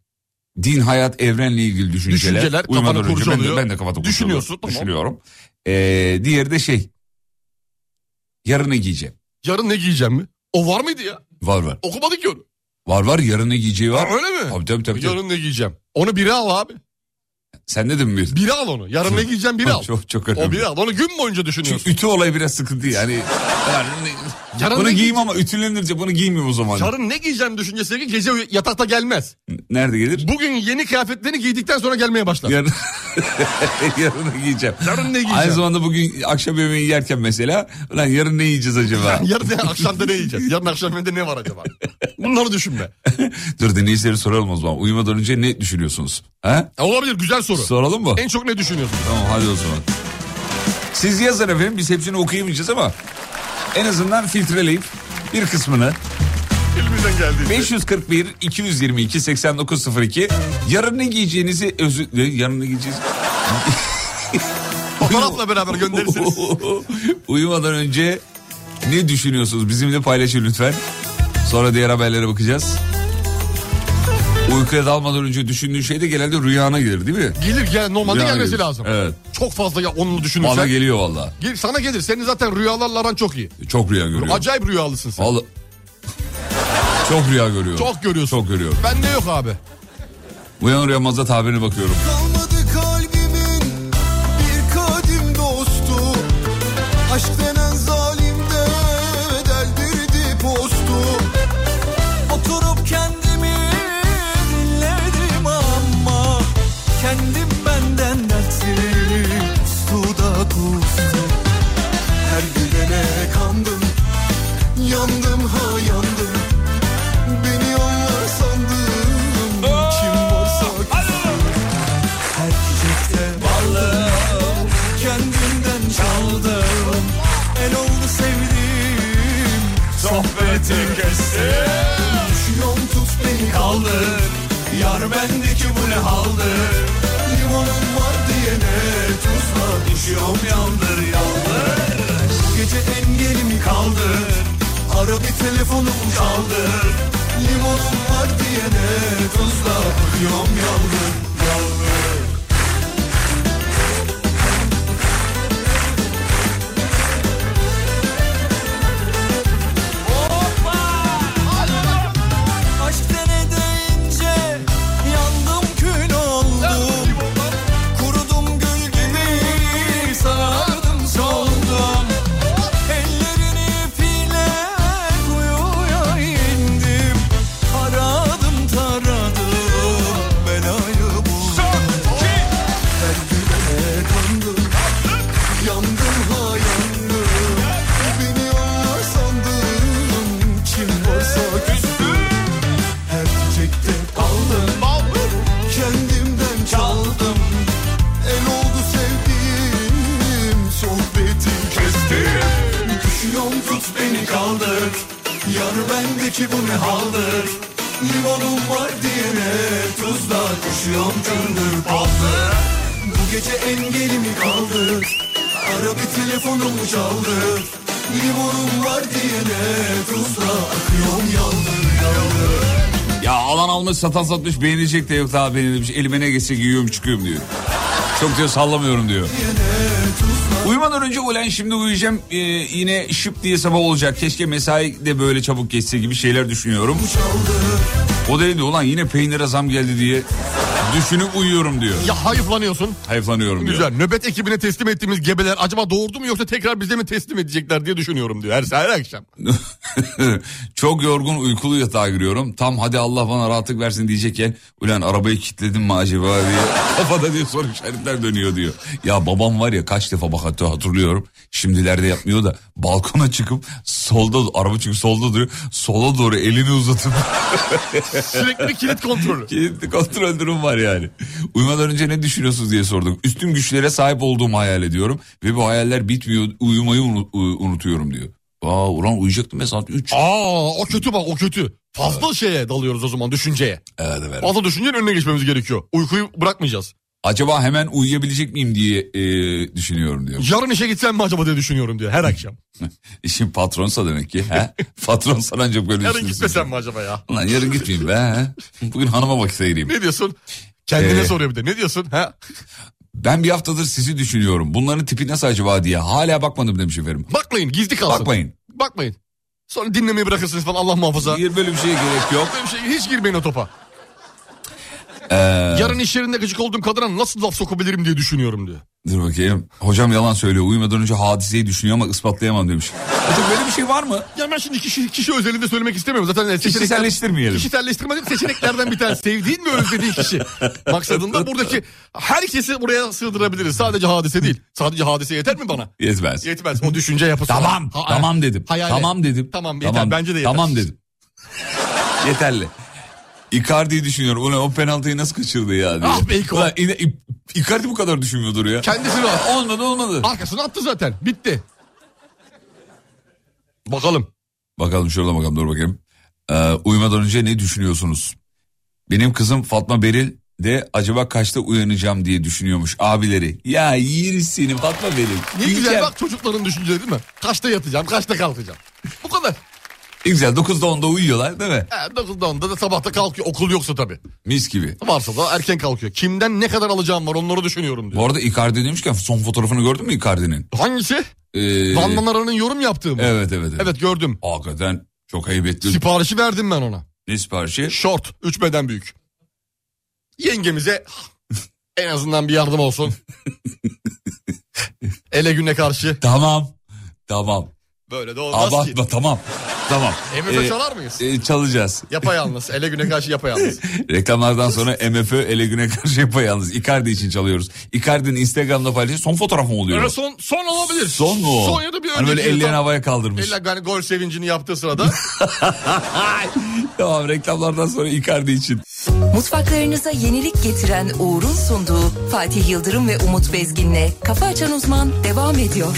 Din, hayat, evrenle ilgili düşünceler. Düşünceler, Uyumadan kafanı önce ben de, ben de kafamı Düşünüyorsun, tamam. Düşünüyorum. Ee, diğeri de şey. Yarın ne giyeceğim? Yarın ne giyeceğim mi? O var mıydı ya? Var var. Okumadık ki onu. Var var yarın ne giyeceği var. Ha, öyle mi? Tabii tabii tabii. tabii. Yarın ne giyeceğim? Onu biri al abi. Sen de mi bir? Biri al onu. Yarın ne giyeceğim biri al. Çok çok O önemli. biri al. Onu gün boyunca düşünüyorsun. Çünkü ütü olayı biraz sıkıntı yani. yani Yarın bunu giyeyim ama ütülenince bunu giymeyeyim o zaman. Yarın ne giyeceğim düşüncesi gece yatakta gelmez. Nerede gelir? Bugün yeni kıyafetlerini giydikten sonra gelmeye başlar. Yarın, yarın ne giyeceğim. Yarın ne giyeceğim? Aynı zamanda bugün akşam yemeği yerken mesela lan yarın ne yiyeceğiz acaba? Yarın akşamda ne yiyeceğiz? Yarın akşam evde ne var acaba? Bunları düşünme. Dur dinleyicileri soralım o zaman. Uyumadan önce ne düşünüyorsunuz? Ha? E, Olabilir güzel soru. Soralım mı? En çok ne düşünüyorsun? Tamam hadi o zaman. Siz yazın efendim biz hepsini okuyamayacağız ama en azından filtreleyip bir kısmını Elimizden geldiğince. 541 222 8902 yarın ne giyeceğinizi özü ne? yarın ne giyeceğiz? Fotoğrafla beraber gönderirsiniz. Uyumadan önce ne düşünüyorsunuz? Bizimle paylaşın lütfen. Sonra diğer haberlere bakacağız. Uykuya dalmadan önce düşündüğün şey de genelde rüyana gelir değil mi? Gelir gel normalde Rüyana gelmesi gelir. lazım. Evet. Çok fazla ya onu düşünürsen. Bana geliyor valla. Gel, sana gelir. Senin zaten rüyalarla aran çok iyi. Çok rüya görüyorum. Acayip rüyalısın sen. Vallahi... Çok rüya görüyorum. Çok görüyorsun. Çok görüyorum. Bende yok abi. Uyanır uyanmaz da tabirine bakıyorum. Kalmadı beni kaldır Yar bendeki bu ne haldır Limonum var diyene tuzla Düşüyorum yandır yandır. Gece engelimi kaldır Ara bir telefonum çaldır Limonum var diyene tuzla Bakıyorum yandır satan satmış beğenecek de yok daha beğenilmiş. Elime ne geçse giyiyorum çıkıyorum diyor. Çok diyor sallamıyorum diyor. Uyumadan önce ulan şimdi uyuyacağım ee, yine şıp diye sabah olacak. Keşke mesai de böyle çabuk geçse gibi şeyler düşünüyorum. O da dedi ulan yine peynire zam geldi diye düşünüp uyuyorum diyor. Ya hayıflanıyorsun. Hayıflanıyorum diyor. Güzel. Nöbet ekibine teslim ettiğimiz gebeler acaba doğurdu mu yoksa tekrar bize mi teslim edecekler diye düşünüyorum diyor her, her akşam. Çok yorgun uykulu yatağa giriyorum. Tam hadi Allah bana rahatlık versin diyecekken ulan arabayı kilitledim mi acaba diye kafada diye soru işaretler dönüyor diyor. Ya babam var ya kaç defa bak hatta hatırlıyorum. Şimdilerde yapmıyor da balkona çıkıp solda araba çünkü solda duruyor. Sola doğru elini uzatıp Sürekli kilit kontrolü. kilitli kontrol durum var yani. Uyumadan önce ne düşünüyorsunuz diye sorduk. Üstün güçlere sahip olduğumu hayal ediyorum. Ve bu hayaller bitmiyor uyumayı unu- unutuyorum diyor. Aa ulan uyuyacaktım ya saat 3. Aa o kötü bak o kötü. Fazla şeye dalıyoruz o zaman düşünceye. Evet evet. Fazla düşüncenin önüne geçmemiz gerekiyor. Uykuyu bırakmayacağız. Acaba hemen uyuyabilecek miyim diye e, düşünüyorum diyor. Yarın işe gitsem mi acaba diye düşünüyorum diyor her akşam. İşin patronsa demek ki. He? Patronsa ancak böyle Yarın gitmesem mi acaba ya? Ulan yarın gitmeyeyim be. he? Bugün hanıma vakit ayırayım. Ne diyorsun? Kendine Ee, soruyor bir de. Ne diyorsun? Ha? Ben bir haftadır sizi düşünüyorum. Bunların tipi nasıl acaba diye. Hala bakmadım demiş efendim. Bakmayın gizli kalsın. Bakmayın. Bakmayın. Sonra dinlemeyi bırakırsınız falan Allah muhafaza. Bir böyle bir şeye gerek yok. Böyle bir şey, hiç girmeyin o topa. Ee, Yarın iş yerinde gıcık olduğum kadına nasıl laf sokabilirim diye düşünüyorum diyor. dur bakayım. Hocam yalan söylüyor. Uyumadan önce hadiseyi düşünüyor ama ispatlayamam demiş. Hocam böyle bir şey var mı? Ya ben şimdi kişi, kişi özelinde söylemek istemiyorum. Zaten seçenekler- Kişiselleştirmeyelim. Kişiselleştirmedik seçeneklerden bir tanesi. Sevdiğin ve özlediğin kişi. Maksadında buradaki herkesi buraya sığdırabiliriz. Sadece hadise değil. Sadece hadise yeter mi bana? Yetmez. Yetmez. O düşünce yapısı. Tamam. Ha- tamam dedim. hayale. Tamam dedim. Tamam yeter. Bence de yeter. Tamam dedim. Yeterli. Icardi'yi düşünüyorum. Ulan o penaltıyı nasıl kaçırdı ya diye. Ah be Iko. Ulan İ- Icardi bu kadar düşünmüyordur ya. Kendisi var. Olmadı olmadı. Arkasını attı zaten. Bitti. Bakalım. Bakalım şurada bakalım dur bakayım. Ee, uyumadan önce ne düşünüyorsunuz? Benim kızım Fatma Beril de acaba kaçta uyanacağım diye düşünüyormuş abileri. Ya yeriz seni Fatma Beril. Ne güzel bak çocukların düşünceleri değil mi? Kaçta yatacağım, kaçta kalkacağım. Bu kadar. Ne güzel 9'da 10'da uyuyorlar değil mi? He, 9'da 10'da da sabahta kalkıyor. Okul yoksa tabii. Mis gibi. Varsa da erken kalkıyor. Kimden ne kadar alacağım var onları düşünüyorum diyor. Bu arada Icardi demişken son fotoğrafını gördün mü Icardi'nin? Hangisi? Ee, Van Van Aran'ın yorum yaptığı mı? Evet evet evet. Evet gördüm. Hakikaten çok heybetli. Siparişi verdim ben ona. Ne siparişi? Short. 3 beden büyük. Yengemize en azından bir yardım olsun. Ele güne karşı. Tamam. Tamam. Böyle de olmaz ki. Abartma tamam. Tamam. MFÖ Ee, çalar mıyız? e, çalacağız. Yapayalnız. Ele güne karşı yapayalnız. Reklamlardan sonra MFÖ ele güne karşı yapayalnız. Icardi için çalıyoruz. Icardi'nin Instagram'da paylaştığı son fotoğraf mı oluyor? Öyle son, son olabilir. Son mu? o? Son ya da bir Hani böyle önceki ellerini tam- havaya kaldırmış. Elle hani gol sevincini yaptığı sırada. tamam reklamlardan sonra Icardi için. Mutfaklarınıza yenilik getiren Uğur'un sunduğu Fatih Yıldırım ve Umut Bezgin'le Kafa Açan Uzman devam ediyor.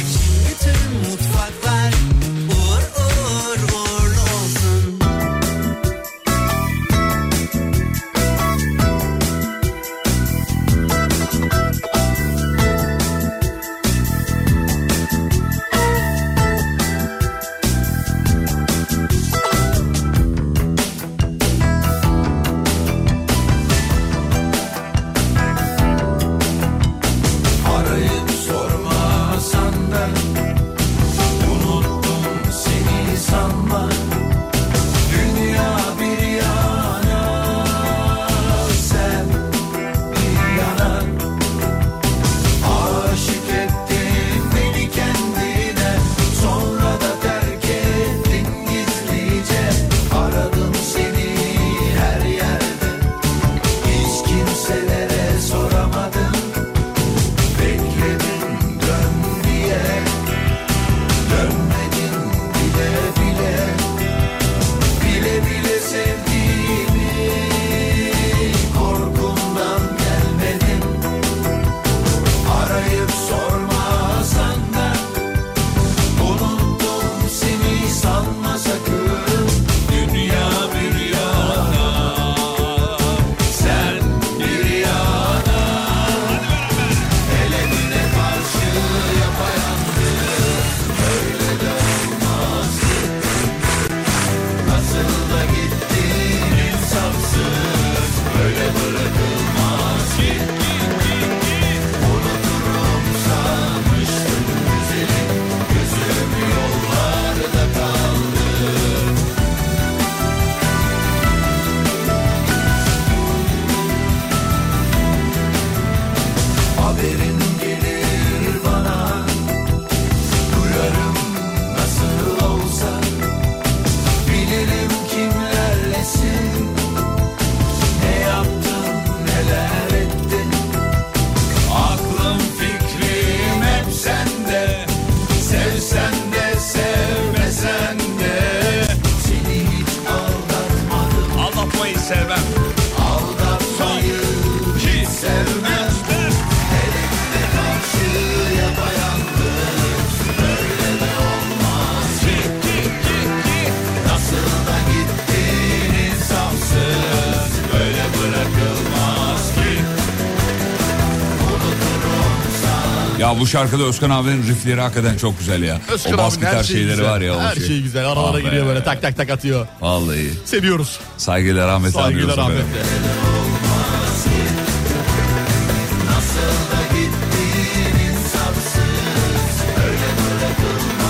Ya bu şarkıda Özkan abinin riffleri hakikaten çok güzel ya. Özkan o bas gitar şeyi şeyleri güzel. var ya. Her şey. şey güzel. Aralara Ah giriyor böyle tak tak tak atıyor. Vallahi. Seviyoruz. Saygılar rahmet efendim. rahmetle.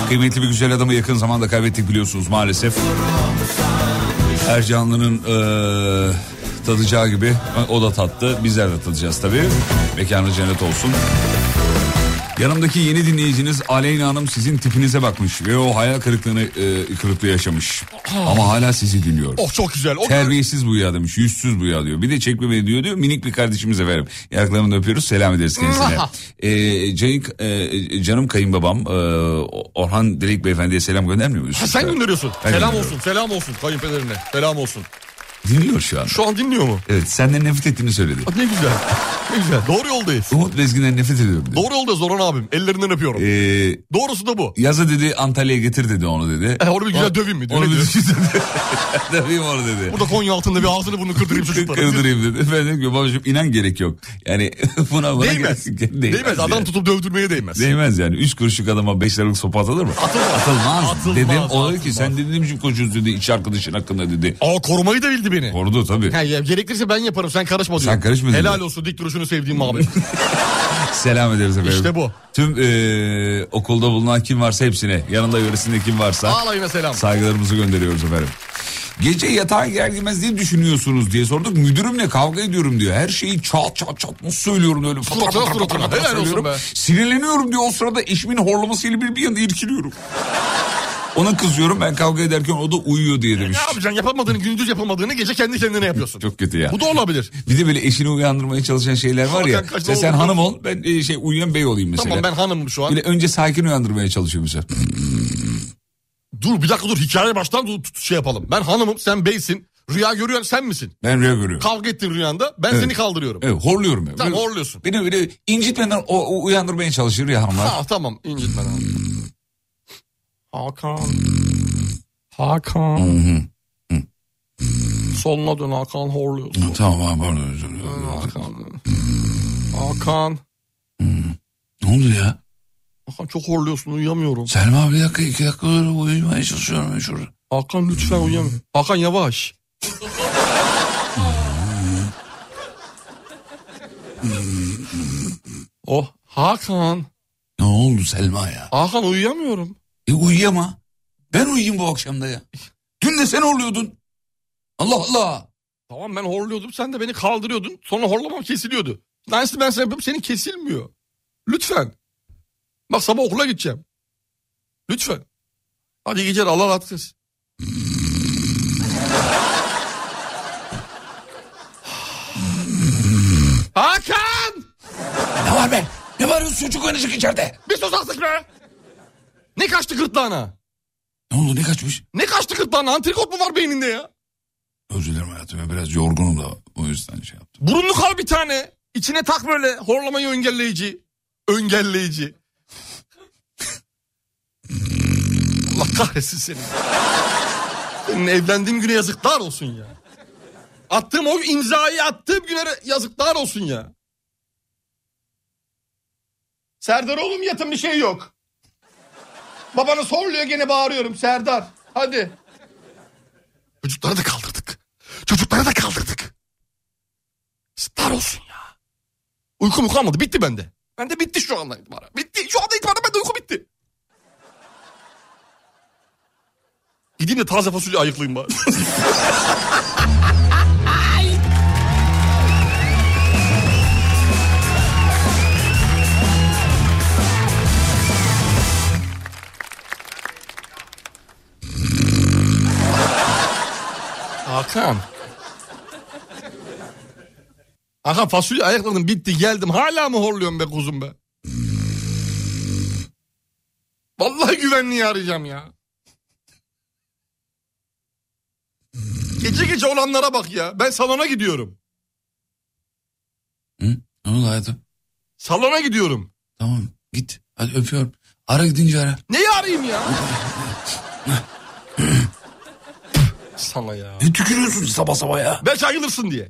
Kıymetli bir güzel adamı yakın zamanda kaybettik biliyorsunuz maalesef. Ercanlı'nın eee, tadacağı gibi o da tattı. Bizler de tadacağız tabii. Mekanı cennet olsun. Yanımdaki yeni dinleyiciniz Aleyna Hanım sizin tipinize bakmış ve o hayal kırıklığını e, kırıklığı yaşamış. Ama hala sizi dinliyor. Oh çok güzel. O Terbiyesiz bu ya demiş. Yüzsüz bu ya diyor. Bir de çekmemeli diyor diyor. Minik bir kardeşimiz efendim. Yanaklarını da öpüyoruz. Selam ederiz kendisine. ee, Cenk, e, canım kayınbabam e, Orhan Dilek Beyefendi'ye selam göndermiyor muyuz? Ha, sen gönderiyorsun. Ben selam olsun, selam olsun kayınpederine. Selam olsun. Dinliyor şu an. Şu an dinliyor mu? Evet senden nefret ettiğini söyledi. Aa, Ne güzel. Ne güzel. Doğru yoldayız. Umut Bezgin'den nefret ediyorum dedi. Doğru yoldayız Orhan abim. Ellerinden öpüyorum. Ee, Doğrusu da bu. yaza dedi Antalya'ya getir dedi onu dedi. E, onu bir güzel döveyim mi? Onu bir güzel Döveyim onu dedi. Burada Konya altında bir ağzını bunu kırdırayım çocuklara. Kırdırayım dedi. Ben dedim ki babacığım inan gerek yok. Yani buna buna Değmez. gerek- Değmez. Adam yani. tutup dövdürmeye değmez. Değmez yani. Üç kuruşluk adama beş liralık sopa atılır mı? Atılmaz. Atılmaz. Atılmaz, Dedim o atılmaz. ki sen dedim için konuşuyorsun dedi iç arkadaşın hakkında dedi. Aa korumayı da bildi beni. Korudu tabii. Ha, ya, gerekirse ben yaparım sen karışma diyor. Sen karışma diyor. Helal olsun dik duruşunu sevdiğim abi. Selam ederiz efendim. İşte bu. Tüm eee, okulda bulunan kim varsa hepsine yanında yöresinde kim varsa Ağlayına selam. saygılarımızı gönderiyoruz efendim. Gece yatağa girer girmez ne düşünüyorsunuz diye sorduk. Müdürümle kavga ediyorum diyor. Her şeyi çat çat çat nasıl söylüyorum öyle. Suratına suratına. Helal olsun söylüyorum. be. Sinirleniyorum diyor o sırada eşimin horlamasıyla bir, bir yana irkiliyorum. Ona kızıyorum ben kavga ederken o da uyuyor diye demiş. Ne yapacaksın yapamadığını gündüz yapamadığını gece kendi kendine yapıyorsun. Çok kötü ya. Bu da olabilir. Bir de böyle eşini uyandırmaya çalışan şeyler var ya. Mesela sen oldu? hanım ol ben e, şey uyuyan bey olayım mesela. Tamam ben hanımım şu an. Böyle önce sakin uyandırmaya çalışıyor mesela. Dur bir dakika dur hikaye baştan dur, tut- şey yapalım. Ben hanımım sen beysin. Rüya görüyorsun sen misin? Ben rüya görüyorum. Kavga ettin rüyanda ben Evet. seni kaldırıyorum. Evet horluyorum. ya. Tamam Böyle- horluyorsun. Beni böyle incitmeden o, o uyandırmaya çalışıyor ya hanımlar. Ha tamam incitmeden. Hakan. Hakan. Hı Soluna dön Hakan horluyorsun. hı. Tamam abi pardon. özür dilerim. Hakan. Hakan. Ne oldu ya? Hakan çok horluyorsun uyuyamıyorum. Selma bir dakika iki dakika uyumaya çalışıyorum ben şurada. Hakan lütfen uyuyamıyorum. Hakan yavaş. oh Hakan. Ne oldu Selma ya? Hakan uyuyamıyorum. E uyuyama. Ben uyuyayım bu akşamda ya. Dün de sen horluyordun. Allah Allah. Tamam ben horluyordum sen de beni kaldırıyordun. Sonra horlamam kesiliyordu. Aynısını ben sana yapıyorum senin kesilmiyor. Lütfen. Bak sabah okula gideceğim. Lütfen. Hadi iyi geceler Allah rahat etsin. Hakan! Ne var be? Ne var çocuk oynayacak içeride? Bir sus artık be! Ne kaçtı gırtlağına? Ne oldu ne kaçmış? Ne kaçtı gırtlağına? Antrikot mu var beyninde ya? Özür dilerim hayatım ya biraz yorgunum da o yüzden şey yaptım. Burunluk al bir tane. İçine tak böyle horlamayı engelleyici. Engelleyici. Allah kahretsin seni. Senin evlendiğim güne yazıklar olsun ya. Attığım o imzayı attığım güne yazıklar olsun ya. Serdar oğlum yatın bir şey yok. Babanız horluyor gene bağırıyorum Serdar. Hadi. Çocukları da kaldırdık. Çocukları da kaldırdık. Star olsun ya. Uykum kalmadı bitti bende. Bende bitti şu anda itibaren. Bitti şu anda itibaren bende uyku bitti. Gideyim de taze fasulye ayıklayayım bari. Hakan. Hakan fasulye ayıkladım bitti geldim. Hala mı horluyorum be kuzum be? Vallahi güvenliği arayacağım ya. Gece gece olanlara bak ya. Ben salona gidiyorum. Hı? Ne oldu hayatım? Salona gidiyorum. Tamam git hadi öpüyorum. Ara gidince ara. Neyi arayayım ya? Sana ya. Ne tükürüyorsun sabah sabah ya? Belki ayılırsın diye.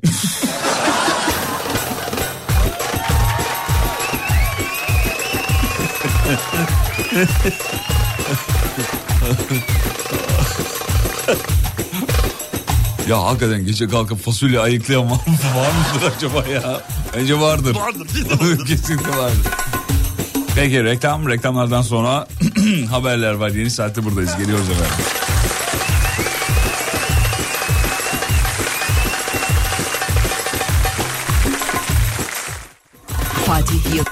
Ya hakikaten gece kalkıp fasulye ayıklayan var, mı? var mıdır acaba ya? Bence vardır. Vardır, vardır. Kesinlikle vardır. Peki reklam reklamlardan sonra haberler var. Yeni saatte buradayız. Geliyoruz efendim. Yıl.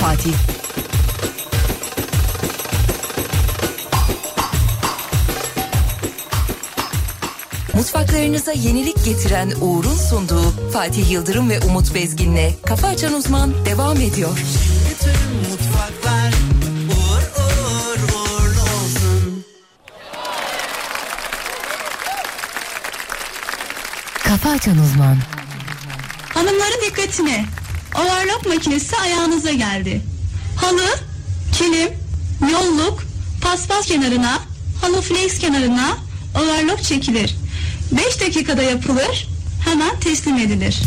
Fatih. Mutfaklarınıza yenilik getiren Uğur'un sunduğu Fatih Yıldırım ve Umut Bezgin'le Kafa Açan Uzman devam ediyor. Mutfaklar uğur uğur uğurlu olsun. Açan Uzman. Dikkatine. Overlock makinesi ayağınıza geldi. Halı, kilim, yolluk, paspas kenarına, halı flex kenarına overlock çekilir. 5 dakikada yapılır, hemen teslim edilir.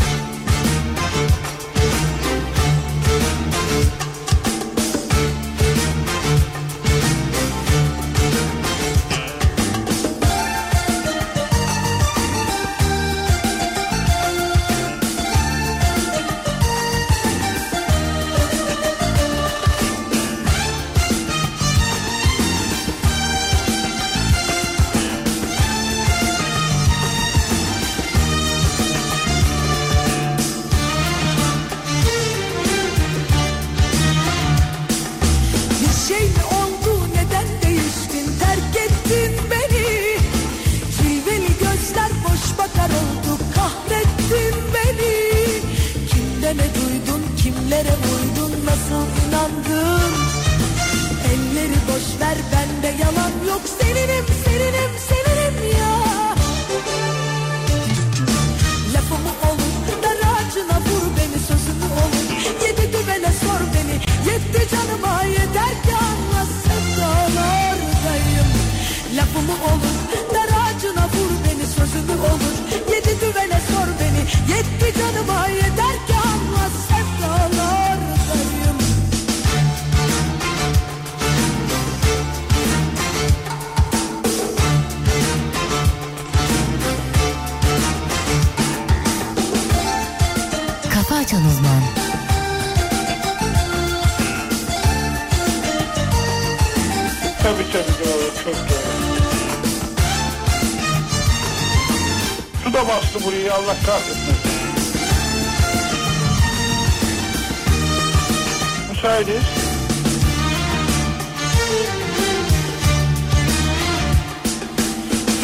Müsaitiz.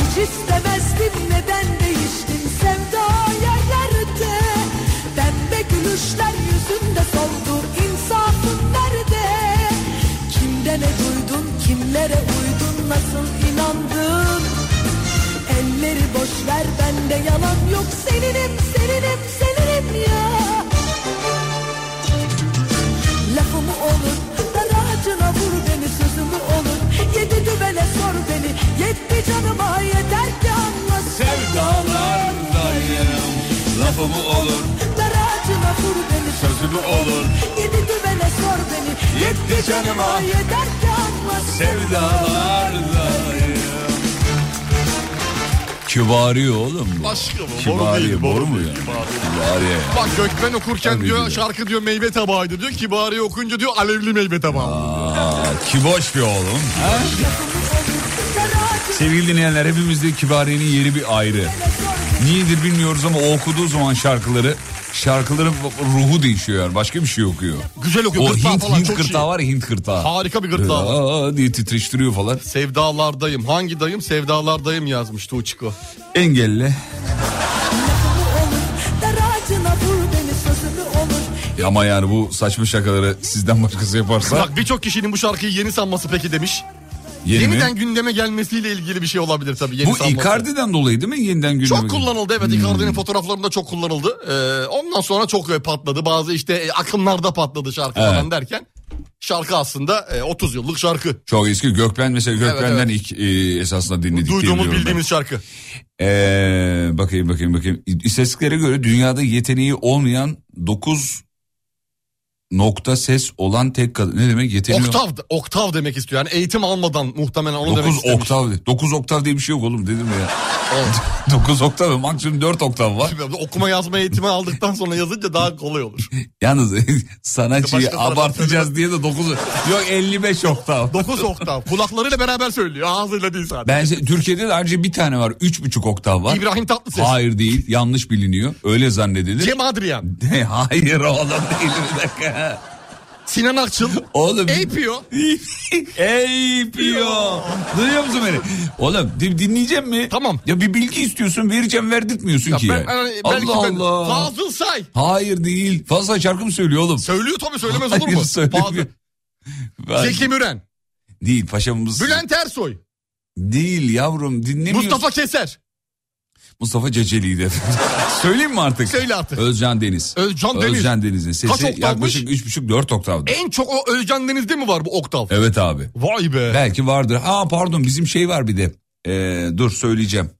Hiç istemezdim neden değiştin sevda yerlerde Pembe gülüşler yüzünde soldu. İnsafın nerede? Kimde ne duydun kimlere uydun nasıl inandın? Elleri boş ver bende yalan yok. Seninim seninim seninim ya yetti canıma yeter ki anla Sevdalardayım lafımı olur Dar ağacına vur beni sözümü olur Yedi düvele sor beni yetti canıma yeter ki anla sevdalardayım. Kibari oğlum bu. Başka mı? Boru Kibari değil, boru, boru mu ya? kibari. Kibari ya. Bak Gökmen okurken Tabii diyor şarkı diyor meyve tabağıydı diyor. Kibari okunca diyor alevli meyve tabağı. Aa, kiboş bir oğlum. Ha? Sevgili dinleyenler hepimizde Kibariye'nin yeri bir ayrı. Niyedir bilmiyoruz ama o okuduğu zaman şarkıları şarkıların ruhu değişiyor. Başka bir şey okuyor. Güzel okuyor. O Hint, falan Hint çok gırtlağı iyi. var ya Hint gırtlağı. Harika bir gırtlağı var. Aa, diye titreştiriyor falan. Sevdalardayım. Hangi dayım? Sevdalardayım yazmış Tuğçiko. Olur Ama yani bu saçma şakaları sizden başkası yaparsa Bak birçok kişinin bu şarkıyı yeni sanması peki demiş. Yeni mi? Yeniden gündeme gelmesiyle ilgili bir şey olabilir tabii. Yeni Bu sanması. Icardi'den dolayı değil mi yeniden gündeme? Çok kullanıldı evet Hmm. Icardi'nin fotoğraflarında çok kullanıldı. Ee, ondan sonra çok patladı. Bazı işte e, akımlarda patladı şarkı Evet. falan derken. Şarkı aslında e, 30 yıllık şarkı. Çok eski Gökben mesela Gökben'den evet. ilk e, esasında dinledik. Duyduğumuz bildiğimiz şarkı. ben. Ee, bakayım bakayım bakayım. İstatistiklere göre dünyada yeteneği olmayan 9 nokta ses olan tek kadın. Ne demek yeteneği? Oktav, oktav demek istiyor. Yani eğitim almadan muhtemelen onu demek 9 istemiş. oktav. 9 oktav diye bir şey yok oğlum dedim ya. 9 oktav maksimum 4 oktav var. Okuma yazma eğitimi aldıktan sonra yazınca daha kolay olur. Yalnız sanatçıyı abartacağız diye de 9 yok 55 oktav. 9 oktav. Kulaklarıyla beraber söylüyor. Ağzıyla değil sadece. Ben Türkiye'de de ayrıca bir tane var. 3,5 oktav var. İbrahim Tatlıses. Hayır değil. Yanlış biliniyor. Öyle zannedilir. Cem Adrian. Hayır oğlum değil bir dakika. Sinan Akçıl. Oğlum. Eypio. Eypio. Duyuyor musun beni? Oğlum din- dinleyeceğim mi? Tamam. Ya bir bilgi istiyorsun vereceğim verdirtmiyorsun Ya ki. ben, ya. ben- belki Allah ben- Allah. Fazıl Say. Hayır değil. Fazla şarkı mı söylüyor oğlum? Söylüyor tabii söylemez olur Hayır, mu? söylemiyor. Ben- Zeki Müren. Değil paşamız. Bülent Ersoy. Değil yavrum dinlemiyorsun. Mustafa Keser. Mustafa Ceceli'ydi. Söyleyeyim mi artık? Söyle artık. Özcan Deniz. Özcan Deniz. Özcan Deniz'in Kaç sesi oktavmış? yaklaşık 3,5-4 oktavdı. En çok o Özcan Deniz'de mi var bu oktav? Evet abi. Vay be. Belki vardır. Ha pardon bizim şey var bir de. Ee, dur söyleyeceğim.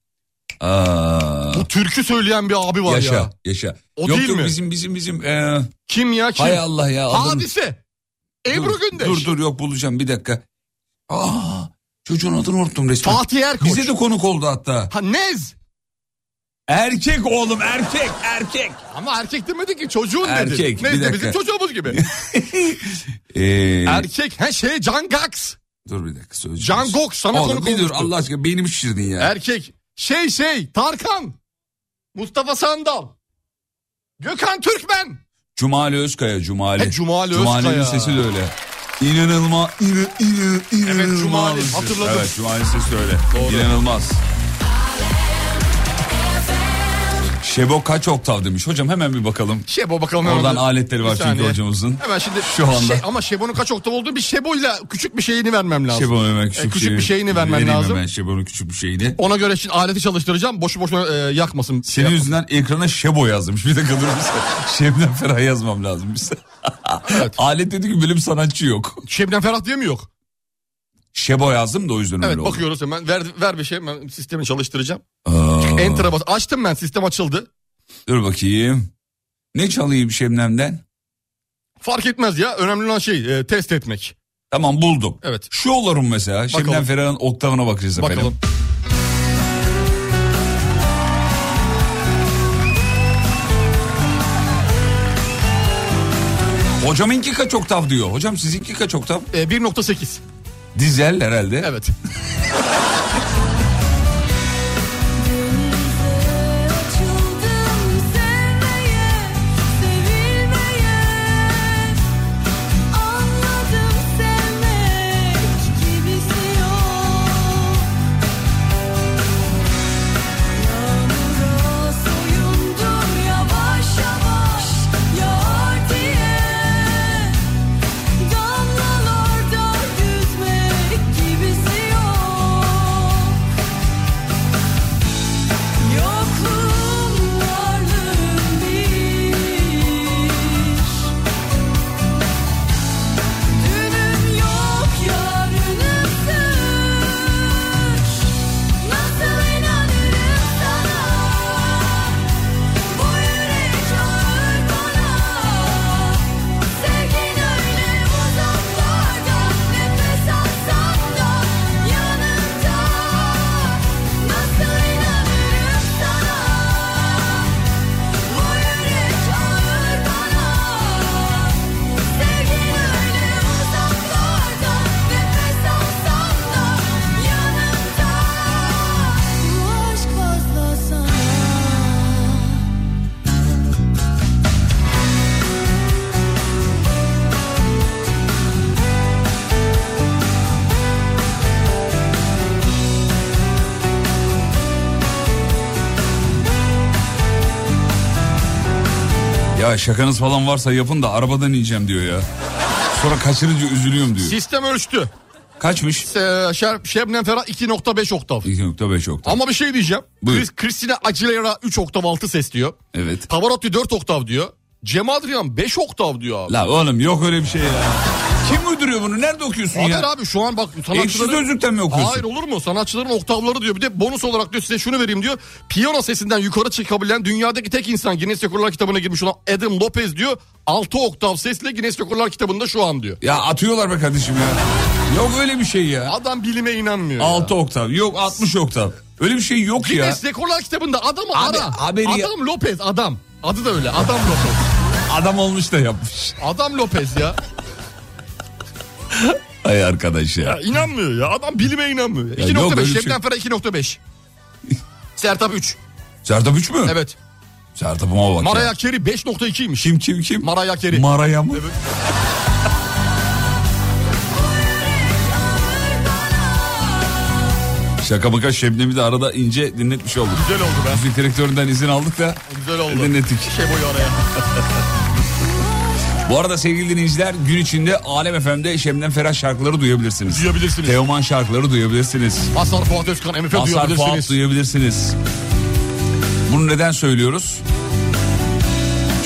Aa, Bu türkü söyleyen bir abi var yaşa ya. yaşa. O yok değil yok mi? bizim bizim bizim. ee, Kim ya kim? hay Allah ya. adını- Hadise. Ebru dur, Gündeş. Dur dur yok bulacağım bir dakika. Aa, çocuğun adını unuttum resmen. Fatih Erkoç. Bize de konuk oldu hatta. Ha Nez. Erkek oğlum erkek erkek. Ama erkek demedi ki çocuğun dedi. Erkek, bir Nez de dakika. bizim çocuğumuz gibi. Ee, erkek. Ha şey Can Gax. dur bir dakika söyleyeceğim. Can Gox sana Oğlum konuk bir dur. Allah aşkına beynimi şişirdin ya. Erkek. Şey şey Tarkan. Mustafa Sandal. Gökhan Türkmen. Cumali Özkaya Cumali. He, Cumali Cumali'nin Özkaya. sesi de öyle. İnanılmaz. İnı, inı, inanılmaz. Cumali, hatırladım. Evet Cumali'nin sesi öyle. Doğru. İnanılmaz. Şebo kaç oktav demiş. Hocam hemen bir bakalım. Şebo bakalım. hemen Oradan bir- aletleri var bir çünkü saniye. hocamızın. Hemen şimdi Şu anda. Şey, ama Şebo'nun kaç oktav olduğu bir Şebo'yla küçük bir şeyini vermem lazım. Şebo hemen E, küçük, küçük şey- bir şeyini vermem vereyim lazım. Hemen Şebo'nun küçük bir şeyini. Ona göre şimdi aleti çalıştıracağım. Boşu boşuna e, yakmasın. Senin yüzünden ekrana Şebo yazmış. Bir dakika dur bir. Şebnem Ferah yazmam lazım bir saniye. Alet dedi ki benim sanatçı yok. Şebnem Ferah diye mi yok? Şebo yazdım da o yüzden Evet öyle oldu. bakıyoruz hemen. Ver, ver bir şey ben sistemi çalıştıracağım. Aa, Enter'a bas. Açtım ben sistem açıldı. dur bakayım. Ne çalayım Şebnem'den? Fark etmez ya. Önemli olan şey e, test etmek. Tamam buldum. Evet. Şu olurum mesela. Bakalım. Şebnem Ferah'ın oktavına bakacağız efendim. Bakalım. Hocamınki kaç oktav diyor. Hocam sizinki kaç oktav? E, 1.8. Dizel herhalde. Evet. Ya şakanız falan varsa yapın da arabadan ineceğim diyor ya. Sonra kaçırınca üzülüyorum diyor. Sistem ölçtü. Kaçmış? E, Şer- Şebnem Ferah 2.5 oktav. 2.5 oktav. Ama bir şey diyeceğim. Buyur. Chris, Christina Aguilera 3 oktav altı ses diyor. Evet. Pavarotti 4 oktav diyor. Cem Adrian 5 oktav diyor abi. La oğlum yok öyle bir şey ya. Kim uyduruyor bunu? Nerede okuyorsun Haber ya? abi şu an bak Ekşi sanatçıların... Sözlük'ten mi okuyorsun? Hayır olur mu? Sanatçıların oktavları diyor. Bir de bonus olarak diyor size şunu vereyim diyor. Piyano sesinden yukarı çıkabilen dünyadaki tek insan Guinness Rekorlar kitabına girmiş olan Adam Lopez diyor. 6 oktav sesle Guinness Rekorlar kitabında şu an diyor. Ya atıyorlar be kardeşim ya. Yok öyle bir şey ya. Adam bilime inanmıyor. 6 oktav. Yok 60 oktav. Öyle bir şey yok ya. Guinness Rekorlar kitabında adamı Abi, ara. haberi ya- Adam Lopez adam. Adı da öyle Adam Lopez. Adam olmuş da yapmış. Adam Lopez ya. Ay arkadaş ya. ya inanmıyor ya. Adam bilime inanmıyor. Ya yok, 2.5. öyle bir şey- Şebnem Ferah 2.5. Sertab 3. Sertab 3 mü? Evet. Sertab'ıma bak ya. Mariah Carey 5.2'ymiş. Kim kim kim? Mariah Carey. Maraya mı? Evet. Şaka maka Şebnem'i de arada ince dinletmiş olduk. Güzel oldu be. Müzik direktöründen izin aldık da Güzel oldu. dinlettik. Şey boyu araya. Bu arada sevgili dinleyiciler gün içinde Alem FM'de Şebnem Ferah şarkıları duyabilirsiniz. Duyabilirsiniz. Teoman şarkıları duyabilirsiniz. Mazhar Fuat Özkan, MF Mazhar Fuat duyabilirsiniz. duyabilirsiniz. Bunu neden söylüyoruz?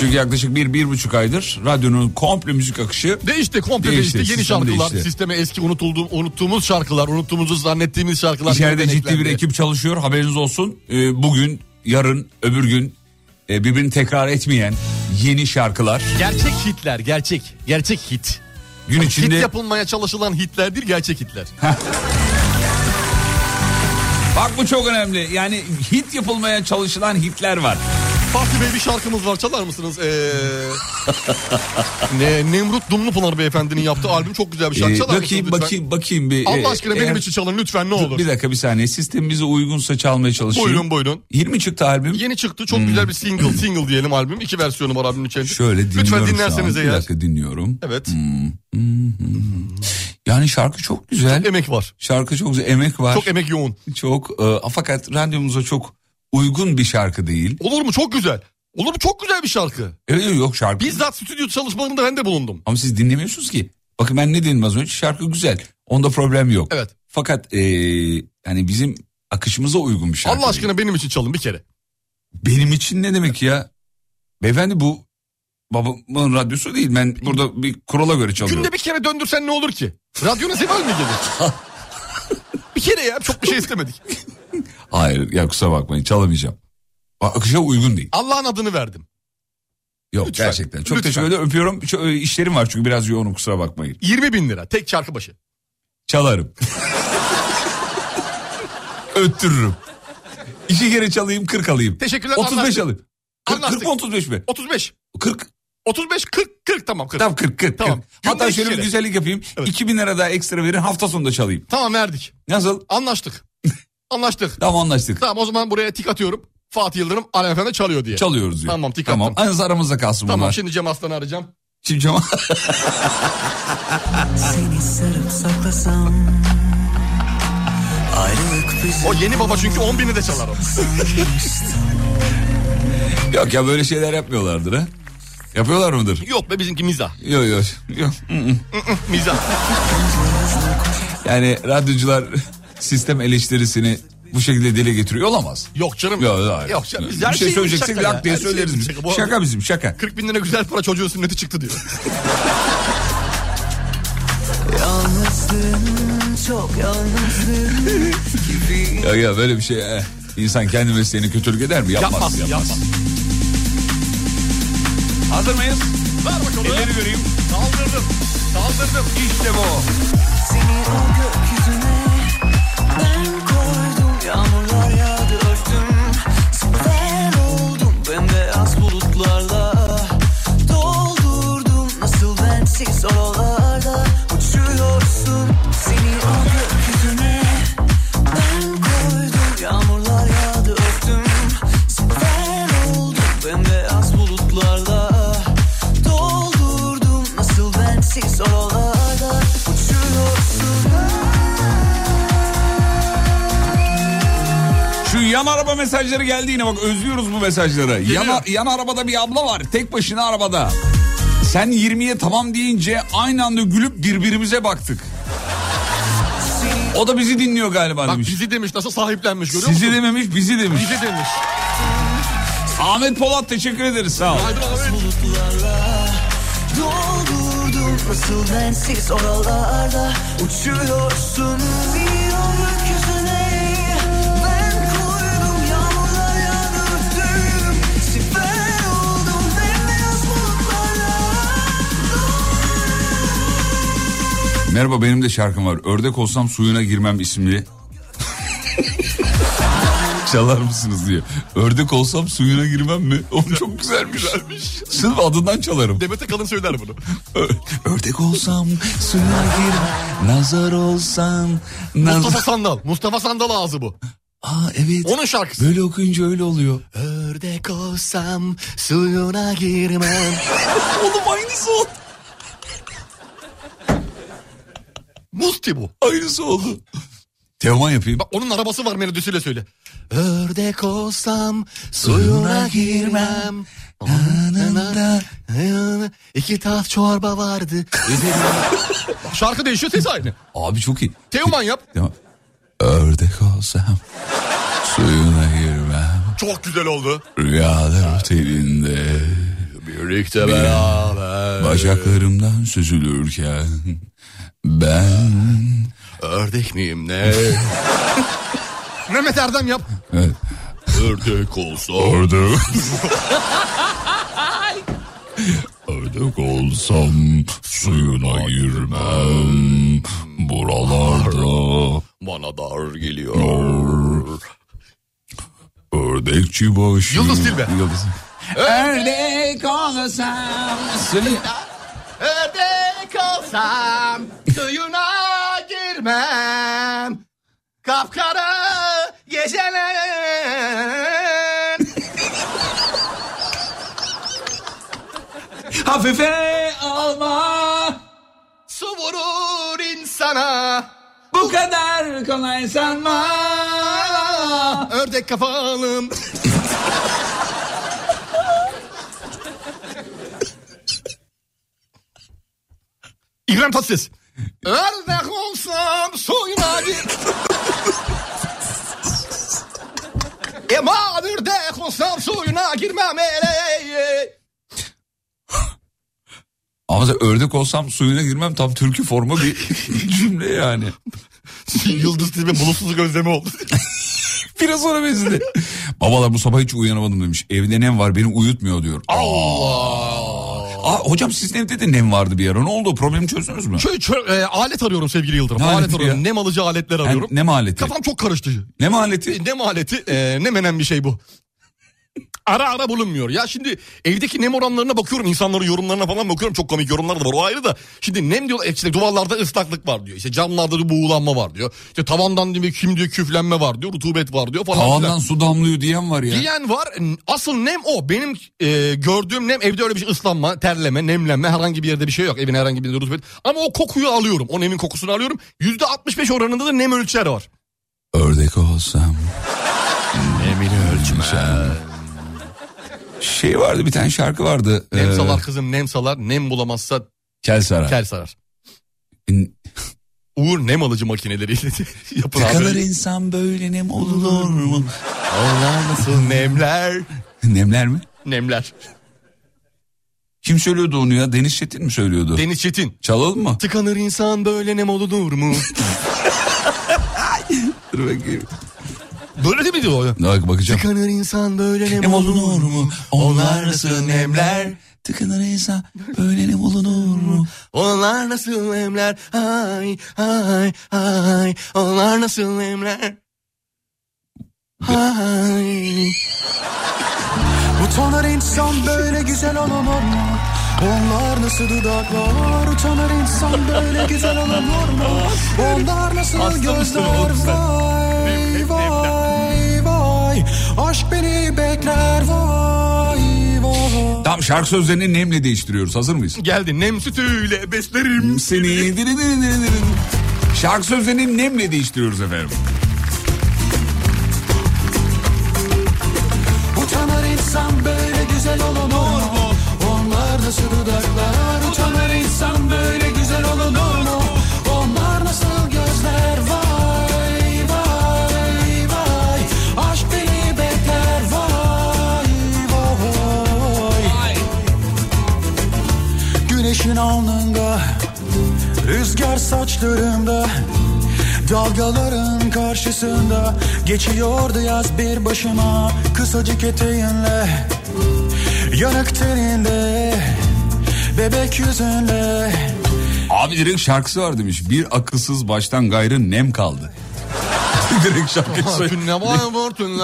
Çünkü yaklaşık bir, bir buçuk aydır radyonun komple müzik akışı Değişti komple Değişti, değişti. Yeni şarkılar, değişti. sisteme eski unutulduğum, unuttuğumuz şarkılar, unuttuğumuzu zannettiğimiz şarkılar. İçeride ciddi bir ekip çalışıyor haberiniz olsun. Ee, bugün, yarın, öbür gün e, birbirini tekrar etmeyen yeni şarkılar. Gerçek hitler, gerçek. Gerçek hit. Gün içinde Hit yapılmaya çalışılan hitler değil, gerçek hitler. bak bu çok önemli. Yani hit yapılmaya çalışılan hitler var. Fatih Bey bir şarkımız var çalar mısınız? Ee, ne, Nemrut Dumlupınar beyefendinin yaptığı albüm çok güzel bir şarkı. Ee, Çalar bakayım mısınız bakayım bakayım bir. Allah e, aşkına benim eğer- için çalın lütfen ne olur. Bir dakika bir saniye sistemimize uygunsa çalmaya çalışayım. Buyurun buyurun. 20 çıktı albüm. Yeni çıktı çok güzel bir single single diyelim albüm. İki versiyonu var albümün içerisinde. Şöyle dinliyorum Lütfen dinlerseniz an. Bir eğer. dakika dinliyorum. Evet. Yani şarkı çok güzel. Çok emek var. Şarkı çok güzel. Emek var. Çok emek yoğun. Çok. e, fakat radyomuza çok uygun bir şarkı değil. Olur mu? Çok güzel. Olur mu? Çok güzel bir şarkı. Evet yok şarkı. Bizzat stüdyo çalışmalarında ben de bulundum. Ama siz dinlemiyorsunuz ki. Bakın ben ne dedim az önce şarkı güzel. Onda problem yok. Evet. Fakat e, yani bizim akışımıza uygun bir şarkı. Allah değil. aşkına benim için çalın bir kere. Benim için ne demek ya? Beyefendi bu babamın radyosu değil. Ben burada bir kurala göre çalıyorum. Günde bir kere döndürsen ne olur ki? Radyona zeval mi gelir? bir kere ya çok bir şey istemedik. Hayır ya kusura bakmayın çalamayacağım. Akışa uygun değil. Allah'ın adını verdim. Yok Lütfen, gerçekten. Çok lütfen. teşekkür ederim öpüyorum. Şu, e, işlerim var çünkü biraz yoğunum kusura bakmayın. 20 bin lira tek şarkı başı. Çalarım. Öttürürüm. İki kere çalayım 40 alayım. Teşekkürler. 35 anlaştık. alayım. 40, Anlaştık. 40 mı 35 mi? 35. 40. 35 40 40 tamam 40. Tamam 40 40. Tamam. 40. Hatta şöyle bir güzellik yapayım. Evet. 2000 lira daha ekstra verin hafta sonunda çalayım. Tamam verdik. Nasıl? Anlaştık. Anlaştık. Tamam anlaştık. Tamam o zaman buraya tik atıyorum. Fatih Yıldırım Alem Efendi çalıyor diye. Çalıyoruz diyor. Tamam tik Tamam. attım. Anız aramızda kalsın Tamam bunlar. şimdi Cem Aslan'ı arayacağım. Şimdi Cemal- Seni sarıp saklasam O yeni baba çünkü 10 bini de çalar o. Yok ya böyle şeyler yapmıyorlardır ha. Yapıyorlar mıdır? Yok be bizimki mizah. Yok yok. yok. Mizah. Yani radyocular sistem eleştirisini bu şekilde dile getiriyor olamaz. Yok canım. Yok, hayır. Yok canım. Biz bir her şey söyleyeceksek şaka lak diye Her söyleriz biz. şaka. Şaka, bizim şaka. 40 bin lira güzel para çocuğun sünneti çıktı diyor. Çok gibi Ya ya böyle bir şey eh, insan kendi mesleğini kötülük eder mi? Yapmaz. Yapmaz, yapmaz. yapmaz. Hazır mıyız? Ver bakalım. Elleri göreyim. Kaldırdım. Kaldırdım. İşte bu. Seni o gökyüzüne mesajları geldi yine bak özlüyoruz bu mesajları. Geliyor. Yan, yan arabada bir abla var tek başına arabada. Sen 20'ye tamam deyince aynı anda gülüp birbirimize baktık. O da bizi dinliyor galiba Bak demiş. bizi demiş nasıl sahiplenmiş görüyor Sizi musun? dememiş bizi demiş. Bizi demiş. Ahmet Polat teşekkür ederiz sağ ol. Nasıl bensiz oralarda Uçuyorsun bir Merhaba benim de şarkım var. Ördek olsam suyuna girmem isimli. Çalar mısınız diyor. Ördek olsam suyuna girmem mi? O çok güzelmiş. Sırf adından çalarım. Demet Akalın söyler bunu. Ördek olsam suyuna girmem. Nazar olsam. Mustafa Nazar... Sandal. Mustafa Sandal ağzı bu. Aa evet. Onun şarkısı. Böyle okuyunca öyle oluyor. Ördek olsam suyuna girmem. Oğlum aynısı oldu. Musti bu. Aynısı oldu. Teoman yapayım. Bak onun arabası var melodisiyle söyle. Ördek olsam suyuna girmem. İki tas çorba vardı. Şarkı değişiyor ses aynı. Abi çok iyi. Teoman yap. Teoman. Ördek olsam suyuna girmem. Çok güzel oldu. Rüyalar telinde Birlikte beraber. Bacaklarımdan süzülürken Ben Ördek miyim ne? Mehmet Erdem yap. evet. Ördek olsa. Ördek Ördek olsam suyuna girmem Buralarda Bana dar geliyor. Ördekçi başı Yıldız Tilbe. Yıldız. Ördek olsam suyuna Ördek olsam suyuna girmem. Kapkara geceler. Hafife alma Su vurur insana. Bu kadar kolay sanma Ördek kafalım. İbrahim Tatlıses. Ördek olsam suyuna gir. Eman ördek olsam suyuna girmem. ey. Ama sen ördek olsam suyuna girmem tam türkü formu bir cümle yani. Yıldız Tilbe bulutsuz gözleme oldu. Biraz ona benzedi. Babalar bu sabah hiç uyanamadım demiş. Evde nem var beni uyutmuyor diyor. Allah. Aa, hocam sizin evde de nem vardı bir ara. Ne oldu? Problemi çözdünüz mü? Şöyle, şöyle, e, alet arıyorum sevgili Yıldırım. Ne alet arıyorum. ya? Nem alıcı aletler arıyorum. nem aleti? Kafam çok karıştı. Nem aleti? Nem aleti e, ne menen bir şey bu. Ara ara bulunmuyor. Ya şimdi evdeki nem oranlarına bakıyorum. insanların yorumlarına falan bakıyorum. Çok komik yorumlar da var. O ayrı da. Şimdi nem diyor işte duvarlarda ıslaklık var diyor. İşte camlarda bir buğulanma var diyor. İşte tavandan diyor, kim diyor küflenme var diyor. Rutubet var diyor falan. Tavandan filan. su damlıyor diyen var ya. Diyen var. Asıl nem o. Benim e, gördüğüm nem evde öyle bir şey ıslanma, terleme, nemlenme herhangi bir yerde bir şey yok. Evin herhangi bir rutubet. Ama o kokuyu alıyorum. O nemin kokusunu alıyorum. Yüzde 65 oranında da nem ölçer var. Ördek olsam. Nemini ölçme. Şey vardı bir tane şarkı vardı. Nem Ee, salar kızım nem salar. Nem bulamazsa Kel sarar. kel sarar. Uğur nem alıcı makineleriyle yapın abi. insan böyle nem olur mu? Onlar nasıl nemler? Nemler mi? Nemler. Kim söylüyordu onu ya? Deniz Çetin mi söylüyordu? Deniz Çetin. Çalalım mı? Tıkanır insan böyle nem olur mu? Dur bakayım. Böyle değil miydi o? Bak bakacağım. Tıkanır insan böyle nem, olunur mu? Onlar nasıl nemler? Tıkanır insan böyle nem olunur mu? Onlar nasıl nemler? Ay ay ay. Onlar nasıl nemler? Ay. Utanır insan böyle güzel olamaz mı? Onlar nasıl dudaklar Utanır insan böyle güzel olamaz mı? Onlar nasıl Hasta gözler sen? Vay vay vay Aşk beni bekler vay vay Tamam şarkı sözlerini nemle değiştiriyoruz. Hazır mıyız? Geldi nem sütüyle beslerim Seni. Şarkı sözlerini nemle değiştiriyoruz efendim. Utanır insan böyle güzel olamaz mı? Onlar nasıl dudaklar Utanır insan böyle güzel olunur mu? Güneşin alnında Rüzgar saçlarımda Dalgaların karşısında Geçiyordu yaz bir başıma Kısacık eteğinle Yanık teninde Bebek yüzünle Abi direkt şarkısı var demiş. Bir akılsız baştan gayrı nem kaldı. Direkt şarkı söylüyor. Tünne vur tünne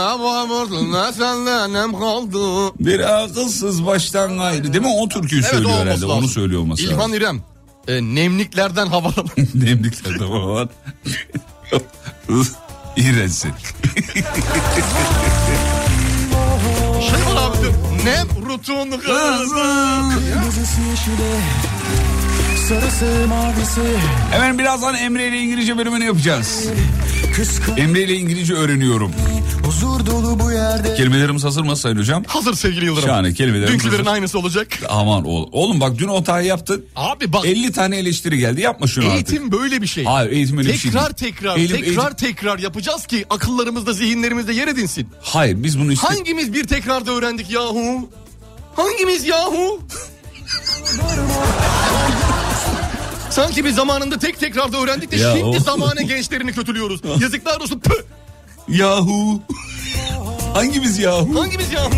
nem kaldı. Bir akılsız baştan gayrı. Değil mi? O türküyü Evet, söylüyor herhalde. lazım. Onu söylüyor olması İlhan lazım. İrem. E, nemliklerden havalan. Nemlikler de var. İğrençsin. şey var abi dur. Nem rutun kızı. Sarısı mavisi Hemen birazdan Emre ile İngilizce bölümünü yapacağız. Emre ile İngilizce öğreniyorum. huzur dolu bu yerde Kelimelerimiz hazır mı Sayın Hocam? Hazır sevgili Yıldırım. Şahane kelimelerimiz Dünkülerin hazır. aynısı olacak. Aman oğlum. Oğlum bak dün o hatayı yaptın. Abi bak 50 tane eleştiri geldi yapma şunu artık. eğitim böyle bir şey. Hayır eğitim öyle bir şey tekrar değil. tekrar Eğitim- tekrar eğitim- tekrar yapacağız ki akıllarımızda zihinlerimizde yer edinsin. Hayır biz bunu işte... Hangimiz bir tekrarda öğrendik yahu? Hangimiz yahu? Sanki biz zamanında tek tekrarda öğrendik de Ya şimdi o- zamanı gençlerini kötülüyoruz. Yazıklar olsun. Püh! Yahu. Hangimiz yahu? Hangimiz yahu?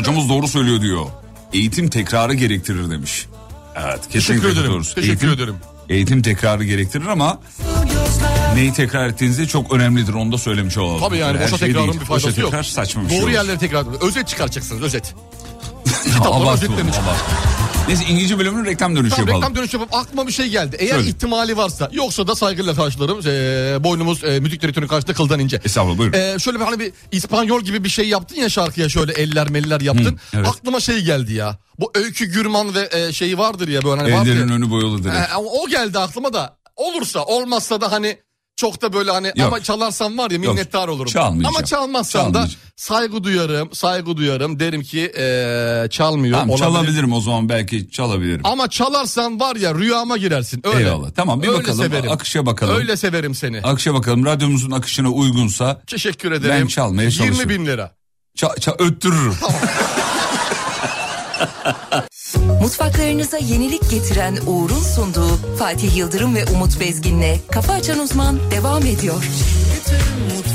Hocamız doğru söylüyor diyor. Eğitim tekrarı gerektirir demiş. Evet kesinlikle Teşekkür ederim, katılıyoruz. teşekkür eğitim, ederim. Eğitim tekrarı gerektirir ama neyi tekrar ettiğiniz de çok önemlidir onu da söylemiş olalım. Tabii yani Her boşa şey tekrarın bir faydası boşa yok. tekrar saçma bir şey Doğru olur. yerleri tekrar. Özet çıkaracaksınız özet. Abartı çıkar. abartı. Neyse İngilizce bölümünün reklam dönüşü Tamam yapalım. reklam dönüş yapıp aklıma bir şey geldi. Eğer Söyle. ihtimali varsa yoksa da saygıyla karşılarım. Ee, boynumuz e, müzik direktörünün karşısında kıldan ince. Estağfurullah buyurun. Ee, şöyle bir hani bir İspanyol gibi bir şey yaptın ya şarkıya şöyle eller meller yaptın. Hı, evet. Aklıma şey geldi ya. Bu Öykü Gürman ve e, şeyi vardır ya böyle hani vardır ya. Ellerin önü boyalıdır. Ee, o geldi aklıma da olursa olmazsa da hani çok da böyle hani Yok. ama çalarsan var ya minnettar olurum. çalmayacağım. Ama çalmazsan da saygı duyarım, saygı duyarım. Derim ki e, çalmıyor. Tamam olabilir. çalabilirim o zaman belki çalabilirim. Ama çalarsan var ya rüyama girersin. Öyle. Eyvallah. Tamam, bir Öyle bakalım, Severim. akışa bakalım. Öyle severim seni. Akışa bakalım radyomuzun akışına uygunsa Teşekkür ederim. Ben çalmaya çalışırım. 20 bin lira. ça- ça- öttürürüm. Mutfaklarınıza yenilik getiren Uğur'un sunduğu Fatih Yıldırım ve Umut Bezgin'le Kafa Açan Uzman devam ediyor. Mutfaklar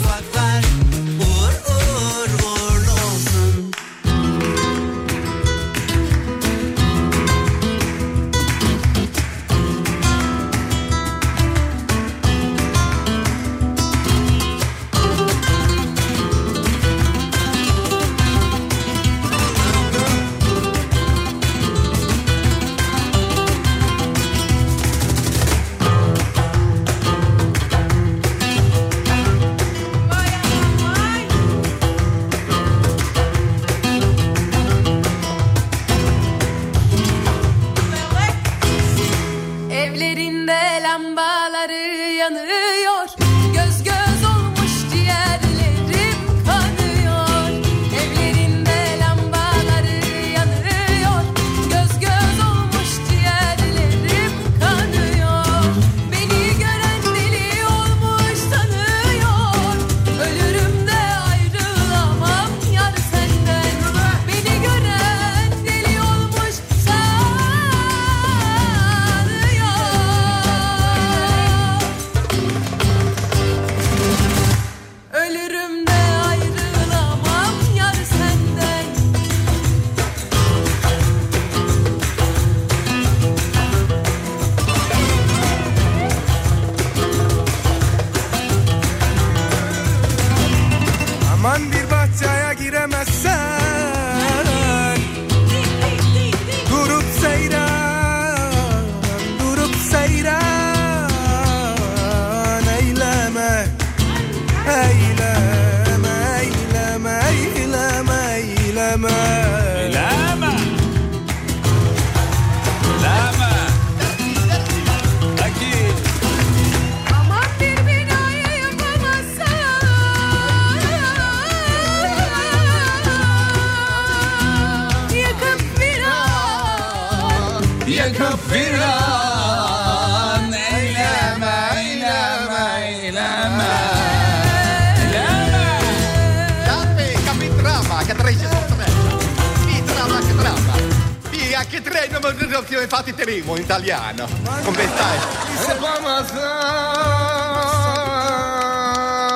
come fatiteremo in italiano? Come stai?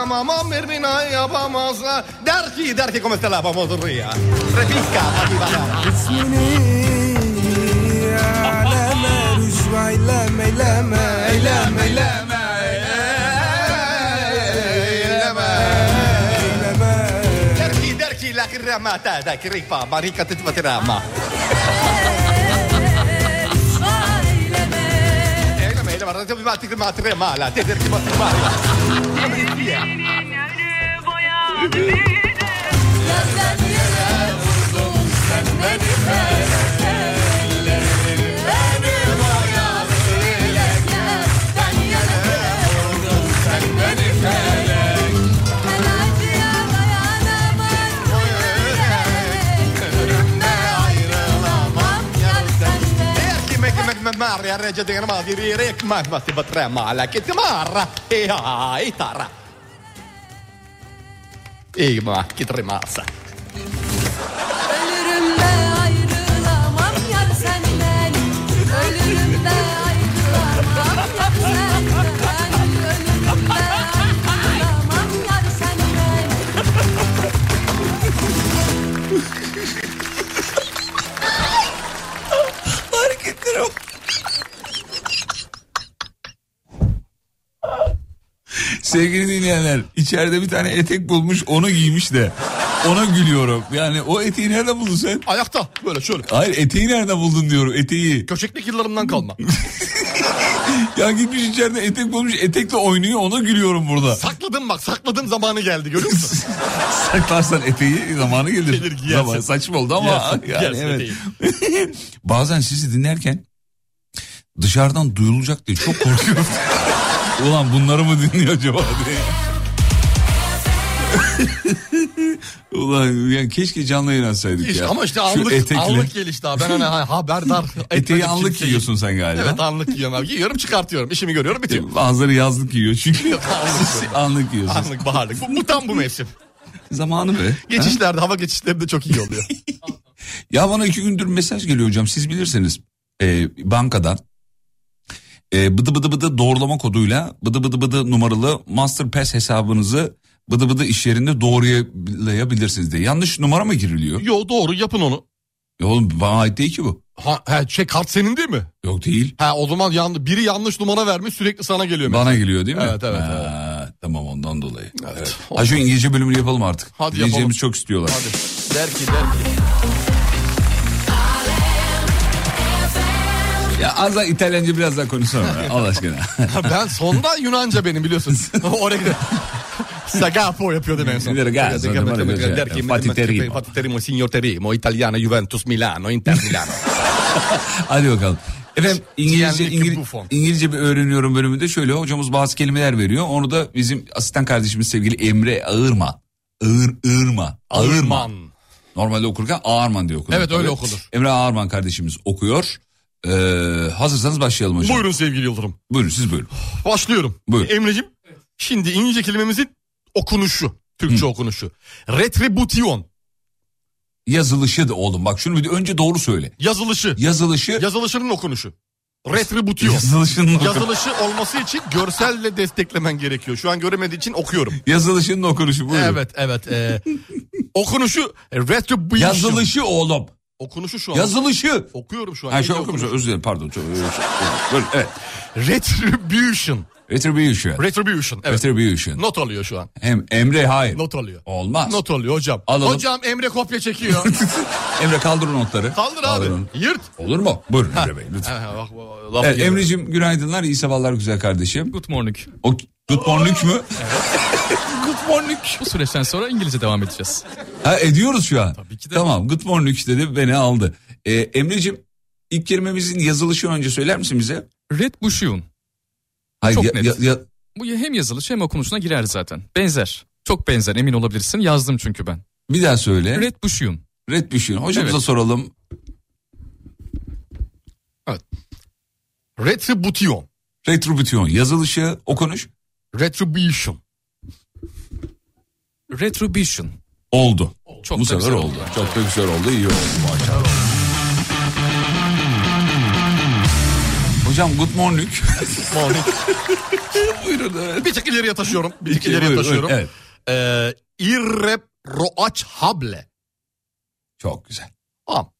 Mamma mia, yapamazlar. Der ki, der ki come stai la pamotorria. Repicca, fatti parlare. İsmini aleme, rüzva eyleme, eyleme, eyleme, eyleme. La crema, dai, crema, baricca, te ti fate rama. Gözlerine vurdun sen beni ben marja regge di ma di rek ma ma tiba trema la kitti marra e a e tarra. E ma kitti rimasa. Sevgili dinleyenler içeride bir tane etek bulmuş onu giymiş de ona gülüyorum. Yani o eteği nerede buldun sen? Ayakta böyle şöyle. Hayır eteği nerede buldun diyorum eteği. Köçeklik yıllarımdan kalma. ya gitmiş içeride etek bulmuş etekle oynuyor ona gülüyorum burada. Sakladım bak sakladım zamanı geldi görüyor musun? Saklarsan eteği zamanı gelir. Gelir, giyersin. Zaman saçma oldu ama Giyersin, yani giyersin evet. Bazen sizi dinlerken dışarıdan duyulacak diye çok korkuyorum. Ulan bunları mı dinliyor acaba diye. Ulan ya keşke canlı yayın açsaydık İşte ya. ama işte Şu anlık, etekle. anlık gelişti abi. Ben hani ha- haberdar Eteği anlık kimseyi. giyiyorsun sen galiba. Evet anlık giyiyorum abi. Giyiyorum çıkartıyorum. İşimi görüyorum bitiyor. Bazıları yazlık giyiyor çünkü. Yok, anlık. anlık giyiyorsun. Anlık baharlık. Bu, bu tam bu mevsim. Zamanı be. Geçişlerde hava geçişleri de çok iyi oluyor. Ya bana iki gündür mesaj geliyor hocam siz bilirsiniz. Ee, bankadan e, bıdı bıdı bıdı doğrulama koduyla bıdı bıdı bıdı numaralı Masterpass hesabınızı bıdı bıdı iş yerinde doğrulayabilirsiniz diye. Yanlış numara mı giriliyor? Yo doğru yapın onu. Ya oğlum bana ait değil ki bu. Ha, he, şey kart senin değil mi? Yok değil. Ha o zaman yan, biri yanlış numara vermiş sürekli sana geliyor. Bana geliyor değil mi? Evet, evet, Ha, Tamam ondan dolayı. Evet. Ha şu İngilizce bölümünü yapalım artık. Hadi yapalım. çok istiyorlar. Hadi. Der ki der ki. Ya az daha İtalyanca biraz daha konuşsana Allah aşkına. ben sonda Yunanca benim biliyorsun. Oraya gidelim. Sagapo yapıyordum en son. Ki, ormai ki, Fatih Terim. Fatih Terim, Signor Terimo, Italiano, Juventus, Milano, Inter Milano. Hadi bakalım. Efendim İngilizce, Buffon. İngilizce bir öğreniyorum bölümünde şöyle hocamız bazı kelimeler veriyor. Onu da bizim asistan kardeşimiz sevgili Emre Ağırman. Ağır, Ağırma. Ağırman. Normalde okurken Ağırman diye okunur. Evet, öyle okunur. Emre Ağırman kardeşimiz okuyor. Ee, hazırsanız başlayalım hocam. Buyurun sevgili Yıldırım. Buyurun siz buyurun. Başlıyorum. Buyur. Emre'cim şimdi İngilizce kelimemizin okunuşu. Türkçe okunuşu. Retribution. Yazılışı da oğlum bak şunu bir de önce doğru söyle. Yazılışı. Yazılışı. Yazılışının okunuşu. Retribution. Yazılışının Yazılışı olması için görselle desteklemen gerekiyor. Şu an göremediği için okuyorum. Yazılışının okunuşu buyurun. Evet evet. e, okunuşu retribution. Yazılışı oğlum. Okunuşu şu an. Yazılışı. Okuyorum şu an. Ha şey okumuş özür dilerim pardon. Çok. Buyurun, evet. Retribution. Retribution. Retribution. Evet. Retribution. Not alıyor şu an. Hem Emre hayır. Not alıyor. Olmaz. Not alıyor hocam. Alalım. Hocam Emre kopya çekiyor. Emre kaldır notları. Kaldır Kaldır abi. Yırt. Olur mu? Buyurun Emre Bey lütfen. Ha, bak, Evet. Emre'cim günaydınlar iyi sabahlar güzel kardeşim. Good morning. O, good morning mü? Good morning. Bu süreçten sonra İngilizce devam edeceğiz. Ha ediyoruz şu an. Tabii ki de. Tamam good morning dedi beni aldı. Ee, Emre'cim ilk kelimemizin yazılışı önce söyler misin bize? Red Bushion. Hayır, Çok ya- net. ya- ya- Bu hem yazılış hem okunuşuna girer zaten. Benzer. Çok benzer emin olabilirsin. Yazdım çünkü ben. bir daha söyle. Red, Red Bushion. Red şey. Hocamıza Evet. soralım. Retribution. Retribution yazılışı okunuş Retribution. Retribution. oldu. Çok Bu sefer güzel oldu. Çok da güzel oldu iyi oldu maşallah. Hocam good morning. Morning. Buyurun evet. Bir tık ileriye taşıyorum. Bir tık ileriye buyurun, taşıyorum. buyurun, evet. Ee, irreproachable. Çok güzel. Tamam.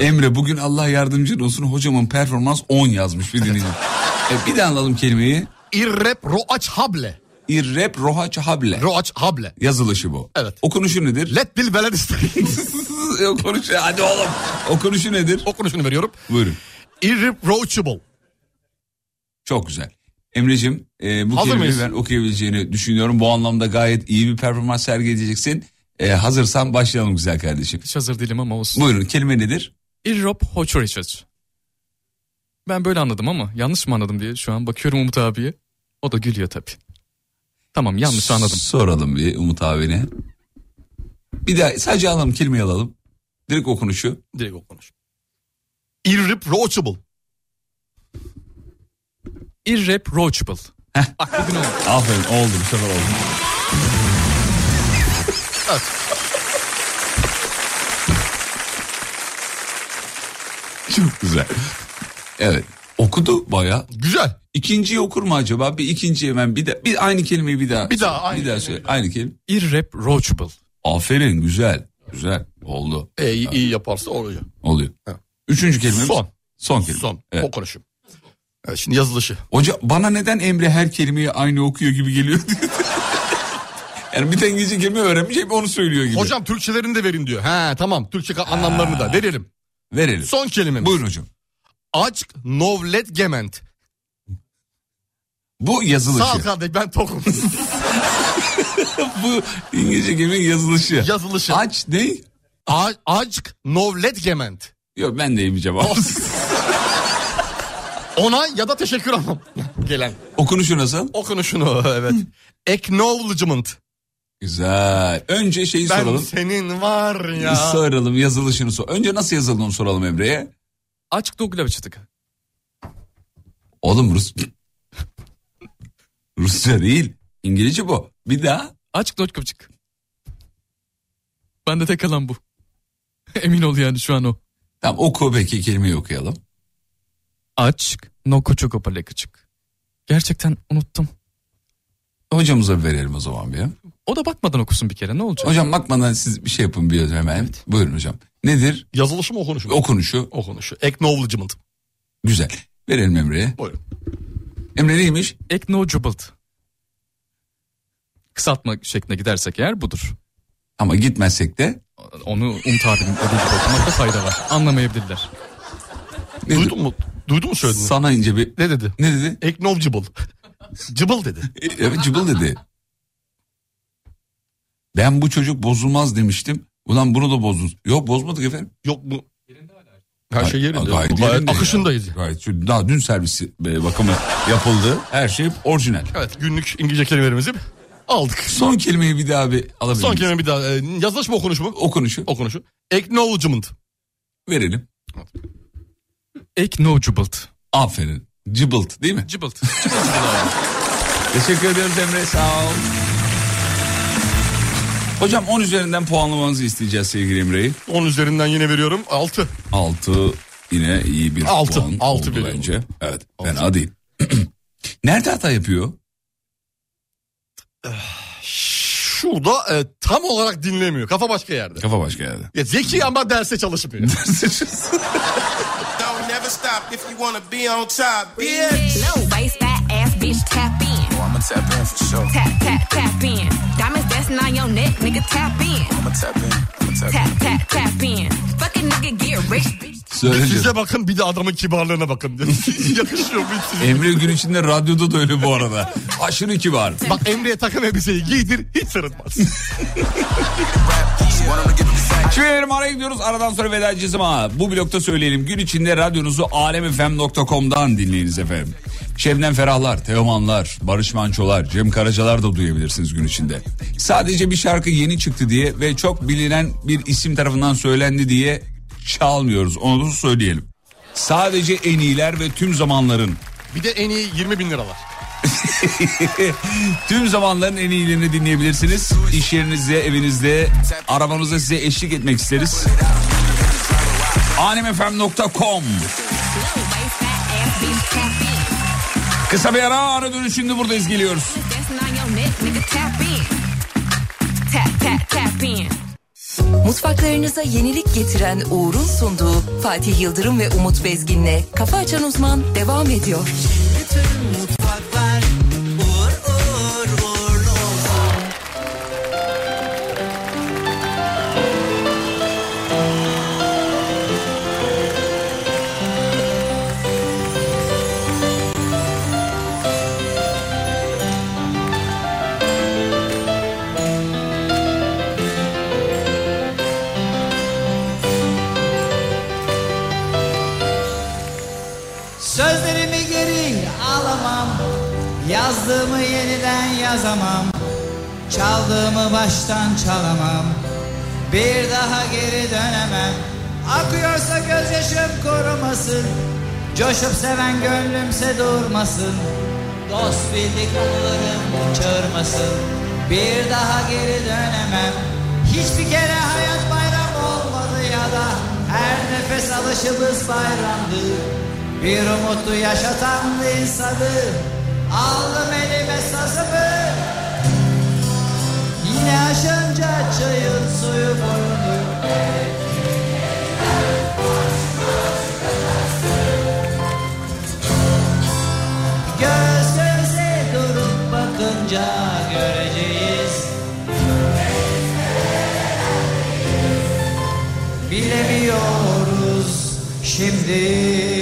Emre bugün Allah yardımcın olsun hocamın performans 10 yazmış bir dinleyici. e, bir daha alalım kelimeyi. İrreproachable. İrrep rohaçhable. Roachable. Yazılışı bu. Evet. Okunuşu nedir? Let bil isteyin. Okunuşu hadi oğlum. Okunuşu nedir? Okunuşunu veriyorum. Buyurun. Irreproachable. Çok güzel. Emre'cim e, bu Hazır kelimeyi mıyız? ben okuyabileceğini düşünüyorum. Bu anlamda gayet iyi bir performans sergileyeceksin. E, hazırsan başlayalım güzel kardeşim. Hiç hazır değilim ama olsun. Buyurun kelime nedir? Irrop Hochrichard. Ben böyle anladım ama yanlış mı anladım diye şu an bakıyorum Umut abiye. O da gülüyor tabii. Tamam yanlış anladım. Soralım bir Umut abine. Bir daha sadece alalım kelimeyi alalım. Direkt okunuşu. Direkt okunuş. Irreproachable. Irreproachable. Bak bugün oldu. Aferin oldu bu sefer oldu. Çok güzel. Evet okudu baya. Güzel. İkinciyi okur mu acaba? Bir ikinci hemen bir de bir aynı kelimeyi bir daha. Bir daha aynı bir daha söyle. Aynı kelime. Irreproachable. Aferin güzel. Güzel oldu. E, iyi, iyi yaparsa oluyor. Oluyor. Evet. Üçüncü kelime. Son. Son kelime. Son. Evet. Okunuşu. Evet, şimdi yazılışı. Hoca bana neden Emre her kelimeyi aynı okuyor gibi geliyor? yani bir tane İngilizce kelime öğrenmiş hep onu söylüyor gibi. Hocam Türkçelerini de verin diyor. He tamam Türkçe anlamlarını da verelim. Verelim. Son kelimemiz. Buyurun hocam. Aşk novlet gement. Bu yazılışı. Sağ ol kardeş ben tokum. Bu İngilizce kelimenin yazılışı. Yazılışı. Aç ne? A- Aşk novlet gement. Yok ben de yemeyeceğim abi. Ona ya da teşekkür anlam gelen. Okunuşu nasıl? Okunuşunu evet. Acknowledgement. Güzel. Önce şeyi Ben soralım. senin var ya. Soralım yazılışını sor. Önce nasıl yazıldığını soralım Emre'ye. Açık. Oğlum Rus... Rusça değil. İngilizce bu. Bir daha. Açık Doglavçık. Bende tek kalan bu. Emin ol yani şu an o. Tamam oku peki kelimeyi okuyalım. Açık Nokoçokopalekıçık. Gerçekten unuttum. Hocamıza verelim o zaman bir. O da bakmadan okusun bir kere ne olacak? Hocam bakmadan siz bir şey yapın bir hemen. Buyurun hocam. Nedir? Yazılışı mı okunuşu mu? Okunuşu. Okunuşu. Acknowledgement. Güzel. Verelim Emre'ye. Buyurun. Emre neymiş? Acknowledgeable. Kısaltma şekline gidersek eğer budur. Ama gitmezsek de. Onu Umut abinin gibi okumakta fayda var. Anlamayabilirler. Ne Duydun mu? Duydun mu söylediğini? Sana ince bir... Ne dedi? Ne dedi? Acknowledgeable. Cıbıl dedi. E, Evet cıbıl dedi. Ben bu çocuk bozulmaz demiştim. Ulan bunu da bozdunuz. Yok bozmadık efendim. Yok bu. Her şey yerinde. Gayet, Gayet yerinde akışındayız. ya. Gayet. Daha dün servisi e, bakımı yapıldı. Her şey orijinal. Evet günlük İngilizce kelimelerimizi aldık. Son kelimeyi bir daha bir alabilir Son miyiz? kelime bir daha. E, yazılış mı okunuş mu? Okunuşu Okunuşu. Acknowledgement. verelim. Acknowledgeable. Aferin. Cıbılt değil mi? Cıbılt. Teşekkür ediyoruz Emre sağ ol. Hocam 10 üzerinden puanlamanızı isteyeceğiz sevgili Emre'yi. 10 üzerinden yine veriyorum. 6. 6 yine iyi bir Altı, puan altı oldu veriyorum. bence. Evet fena değil. Nerede hata yapıyor? Şurada e, tam olarak dinlemiyor. Kafa başka yerde. Kafa başka yerde. Ya zeki ama derse çalışmıyor. Don't never stop if you wanna be on top, bitch. Low waist, fat ass bitch, tap tap in for sure. Tap, tap, tap in. Diamonds dancing on your neck, nigga, tap in. I'ma tap in. I'ma tap Tap, tap, tap in. Fuck a nigga, get rich. Size bakın bir de adamın kibarlığına bakın. Yakışıyor mu? hiç? Emre gün içinde radyoda da öyle bu arada. Aşırı kibar. Bak Emre'ye takım elbiseyi giydir hiç sırıtmaz. Şimdi verelim araya gidiyoruz. Aradan sonra veda edeceğiz ama bu blokta söyleyelim. Gün içinde radyonuzu alemfm.com'dan dinleyiniz efendim. Şebnem Ferahlar, Teomanlar, Barış Mançolar, Cem Karacalar da duyabilirsiniz gün içinde. Sadece bir şarkı yeni çıktı diye ve çok bilinen bir isim tarafından söylendi diye çalmıyoruz. Onu da söyleyelim. Sadece en iyiler ve tüm zamanların Bir de en iyi 20 bin lira var. Tüm zamanların en iyilerini dinleyebilirsiniz. İş yerinizde, evinizde, arabanızda size eşlik etmek isteriz. alemfm.com Kısa bir ara ara dönüşünde buradayız geliyoruz. Mutfaklarınıza yenilik getiren Uğur'un sunduğu Fatih Yıldırım ve Umut Bezgin'le Kafa Açan Uzman devam ediyor. Yazamam. Çaldığımı baştan çalamam. Bir daha geri dönemem. Akıyorsa gözyaşım korumasın. Coşup seven gönlümse durmasın. Dost bildik anılarım çağırmasın. Bir daha geri dönemem. Hiçbir kere hayat bayram olmadı ya da Her nefes alışımız bayramdı. Bir umutlu yaşatan insanı Aldım elime sazımı Yine aşınca çayın suyu boyunu Göz göze durup bakınca göreceğiz. Bilemiyoruz şimdi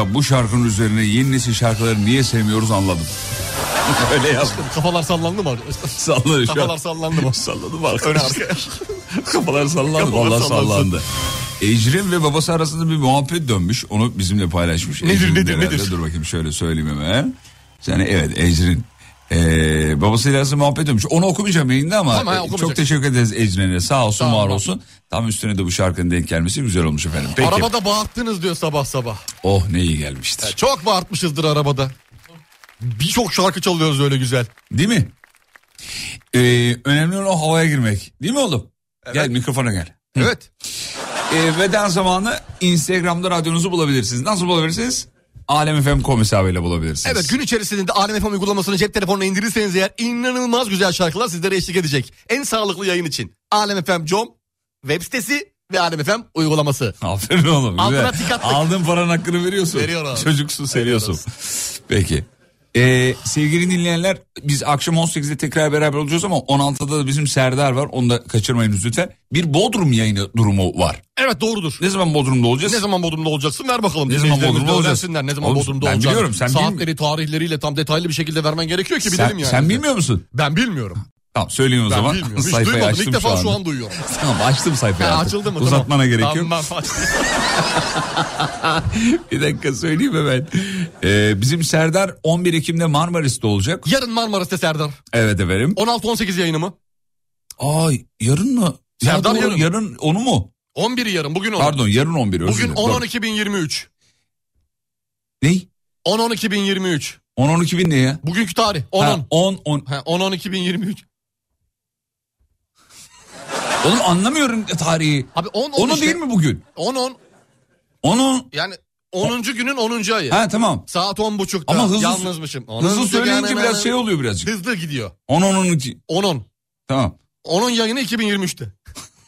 ya bu şarkının üzerine yeni nesil şarkıları niye sevmiyoruz anladım. Öyle yazdım. Kafalar sallandı mı? Salladı şu an. Kafalar sallandı mı? Salladı mı arkaya. Kafalar sallandı. Kafalar Vallahi sallansın. sallandı. Ecrin ve babası arasında bir muhabbet dönmüş. Onu bizimle paylaşmış. Nedir, Ecrin nedir, herhalde. nedir? Dur bakayım şöyle söyleyeyim hemen. Yani evet Ecrin. Ee, babasıyla arasında muhabbet dönmüş. Onu okumayacağım yayında ama Tamam, e, okumayacak. çok teşekkür ederiz Ecrin'e. Sağ olsun Tamam, var olsun. Tam üstüne de bu şarkının denk gelmesi güzel olmuş efendim. Peki. Arabada bağırttınız diyor sabah sabah. Oh ne iyi gelmiştir. Çok bağırtmışızdır arabada. Birçok şarkı çalıyoruz öyle güzel. Değil mi? Ee, önemli olan o havaya girmek. Değil mi oğlum? Gel mikrofona gel. Evet. Ee, veda zamanı Instagram'da radyonuzu bulabilirsiniz. Nasıl bulabilirsiniz? Alem FM kom hesabıyla bulabilirsiniz. Evet gün içerisinde Alem FM uygulamasını cep telefonuna indirirseniz eğer inanılmaz güzel şarkılar sizlere eşlik edecek. En sağlıklı yayın için Alem FM com web sitesi ve Alem FM uygulaması. Aferin oğlum. Altına. Aldığın paranın hakkını veriyorsun. Veriyor abi. Çocuksun seviyorsun. Peki. Ee, sevgili dinleyenler biz akşam 18'de tekrar beraber olacağız ama 16'da da bizim Serdar var. Onu da kaçırmayınız lütfen. Bir Bodrum yayını durumu var. Evet doğrudur. Ne zaman Bodrum'da olacağız? Ne zaman Bodrum'da olacaksın ver bakalım. Ne zaman Bodrum'da olacağız? Ne zaman Oğlum, Bodrum'da ben olacağız. biliyorum, sen Saatleri tarihleriyle tam detaylı bir şekilde vermen gerekiyor ki Sen, bilelim yani. sen bilmiyor musun? Ben bilmiyorum. Tamam söyleyeyim o Ben zaman. bilmiyorum. Hiç Sayfayı duymadım. açtım İlk defa anda. şu an duyuyorum. Tamam açtım sayfayı Ha, artık. açıldı mı? Uzatmana gerek yok. Tamam. bir dakika söyleyeyim hemen. Ee, bizim Serdar 11 Ekim'de Marmaris'te olacak. Yarın Marmaris'te Serdar. Evet efendim. 16-18 yayını mı? Ay yarın mı? Ya Serdar doğru, yarın. yarın onu mu? 11'i yarın bugün 10. Pardon yarın 11 özür Bugün dilerim. Doğru. 10-10-2023. Ney? 10-10-2023. 10-12 bin ne ya? Bugünkü tarih. 10-10. Ha, 10 10. Ha, 10-10-2023. Oğlum anlamıyorum tarihi. Abi 10 Onu işte. değil mi bugün? 10-10. Onu Yani 10. günün 10. ayı. Ha tamam. Saat 10.30'da. Ama hızlı- Yalnızmışım. Hızlı söyleyince biraz şey oluyor birazcık. Hızlı gidiyor. 10 10 12. 10-10. Tamam. 10'un yayını 2023'te.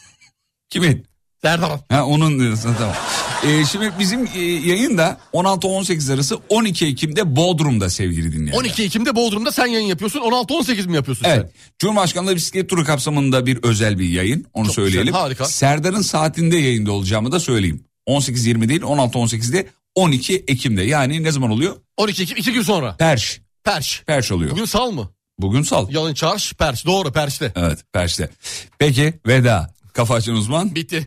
Kimin? Serdar. Ha onun diyorsun tamam. Ee, şimdi bizim e, yayın da 16-18 arası 12 Ekim'de Bodrum'da sevgili dinleyenler. 12 Ekim'de Bodrum'da sen yayın yapıyorsun. 16-18 mi yapıyorsun Evet. Cumhurbaşkanlığı bisiklet turu kapsamında bir özel bir yayın. Onu Çok söyleyelim. güzel, harika. Serdar'ın saatinde yayında olacağımı da söyleyeyim. 18-20 değil 16-18'de 12 Ekim'de. Yani ne zaman oluyor? sen? 12 Ekim 2 gün sonra. Perş. Perş. Perş oluyor. Bugün sal mı? Bugün sal. Yalın çarş, perş. Doğru perşte. Evet Perş'te. Peki veda. Kafa açan uzman. Bitti.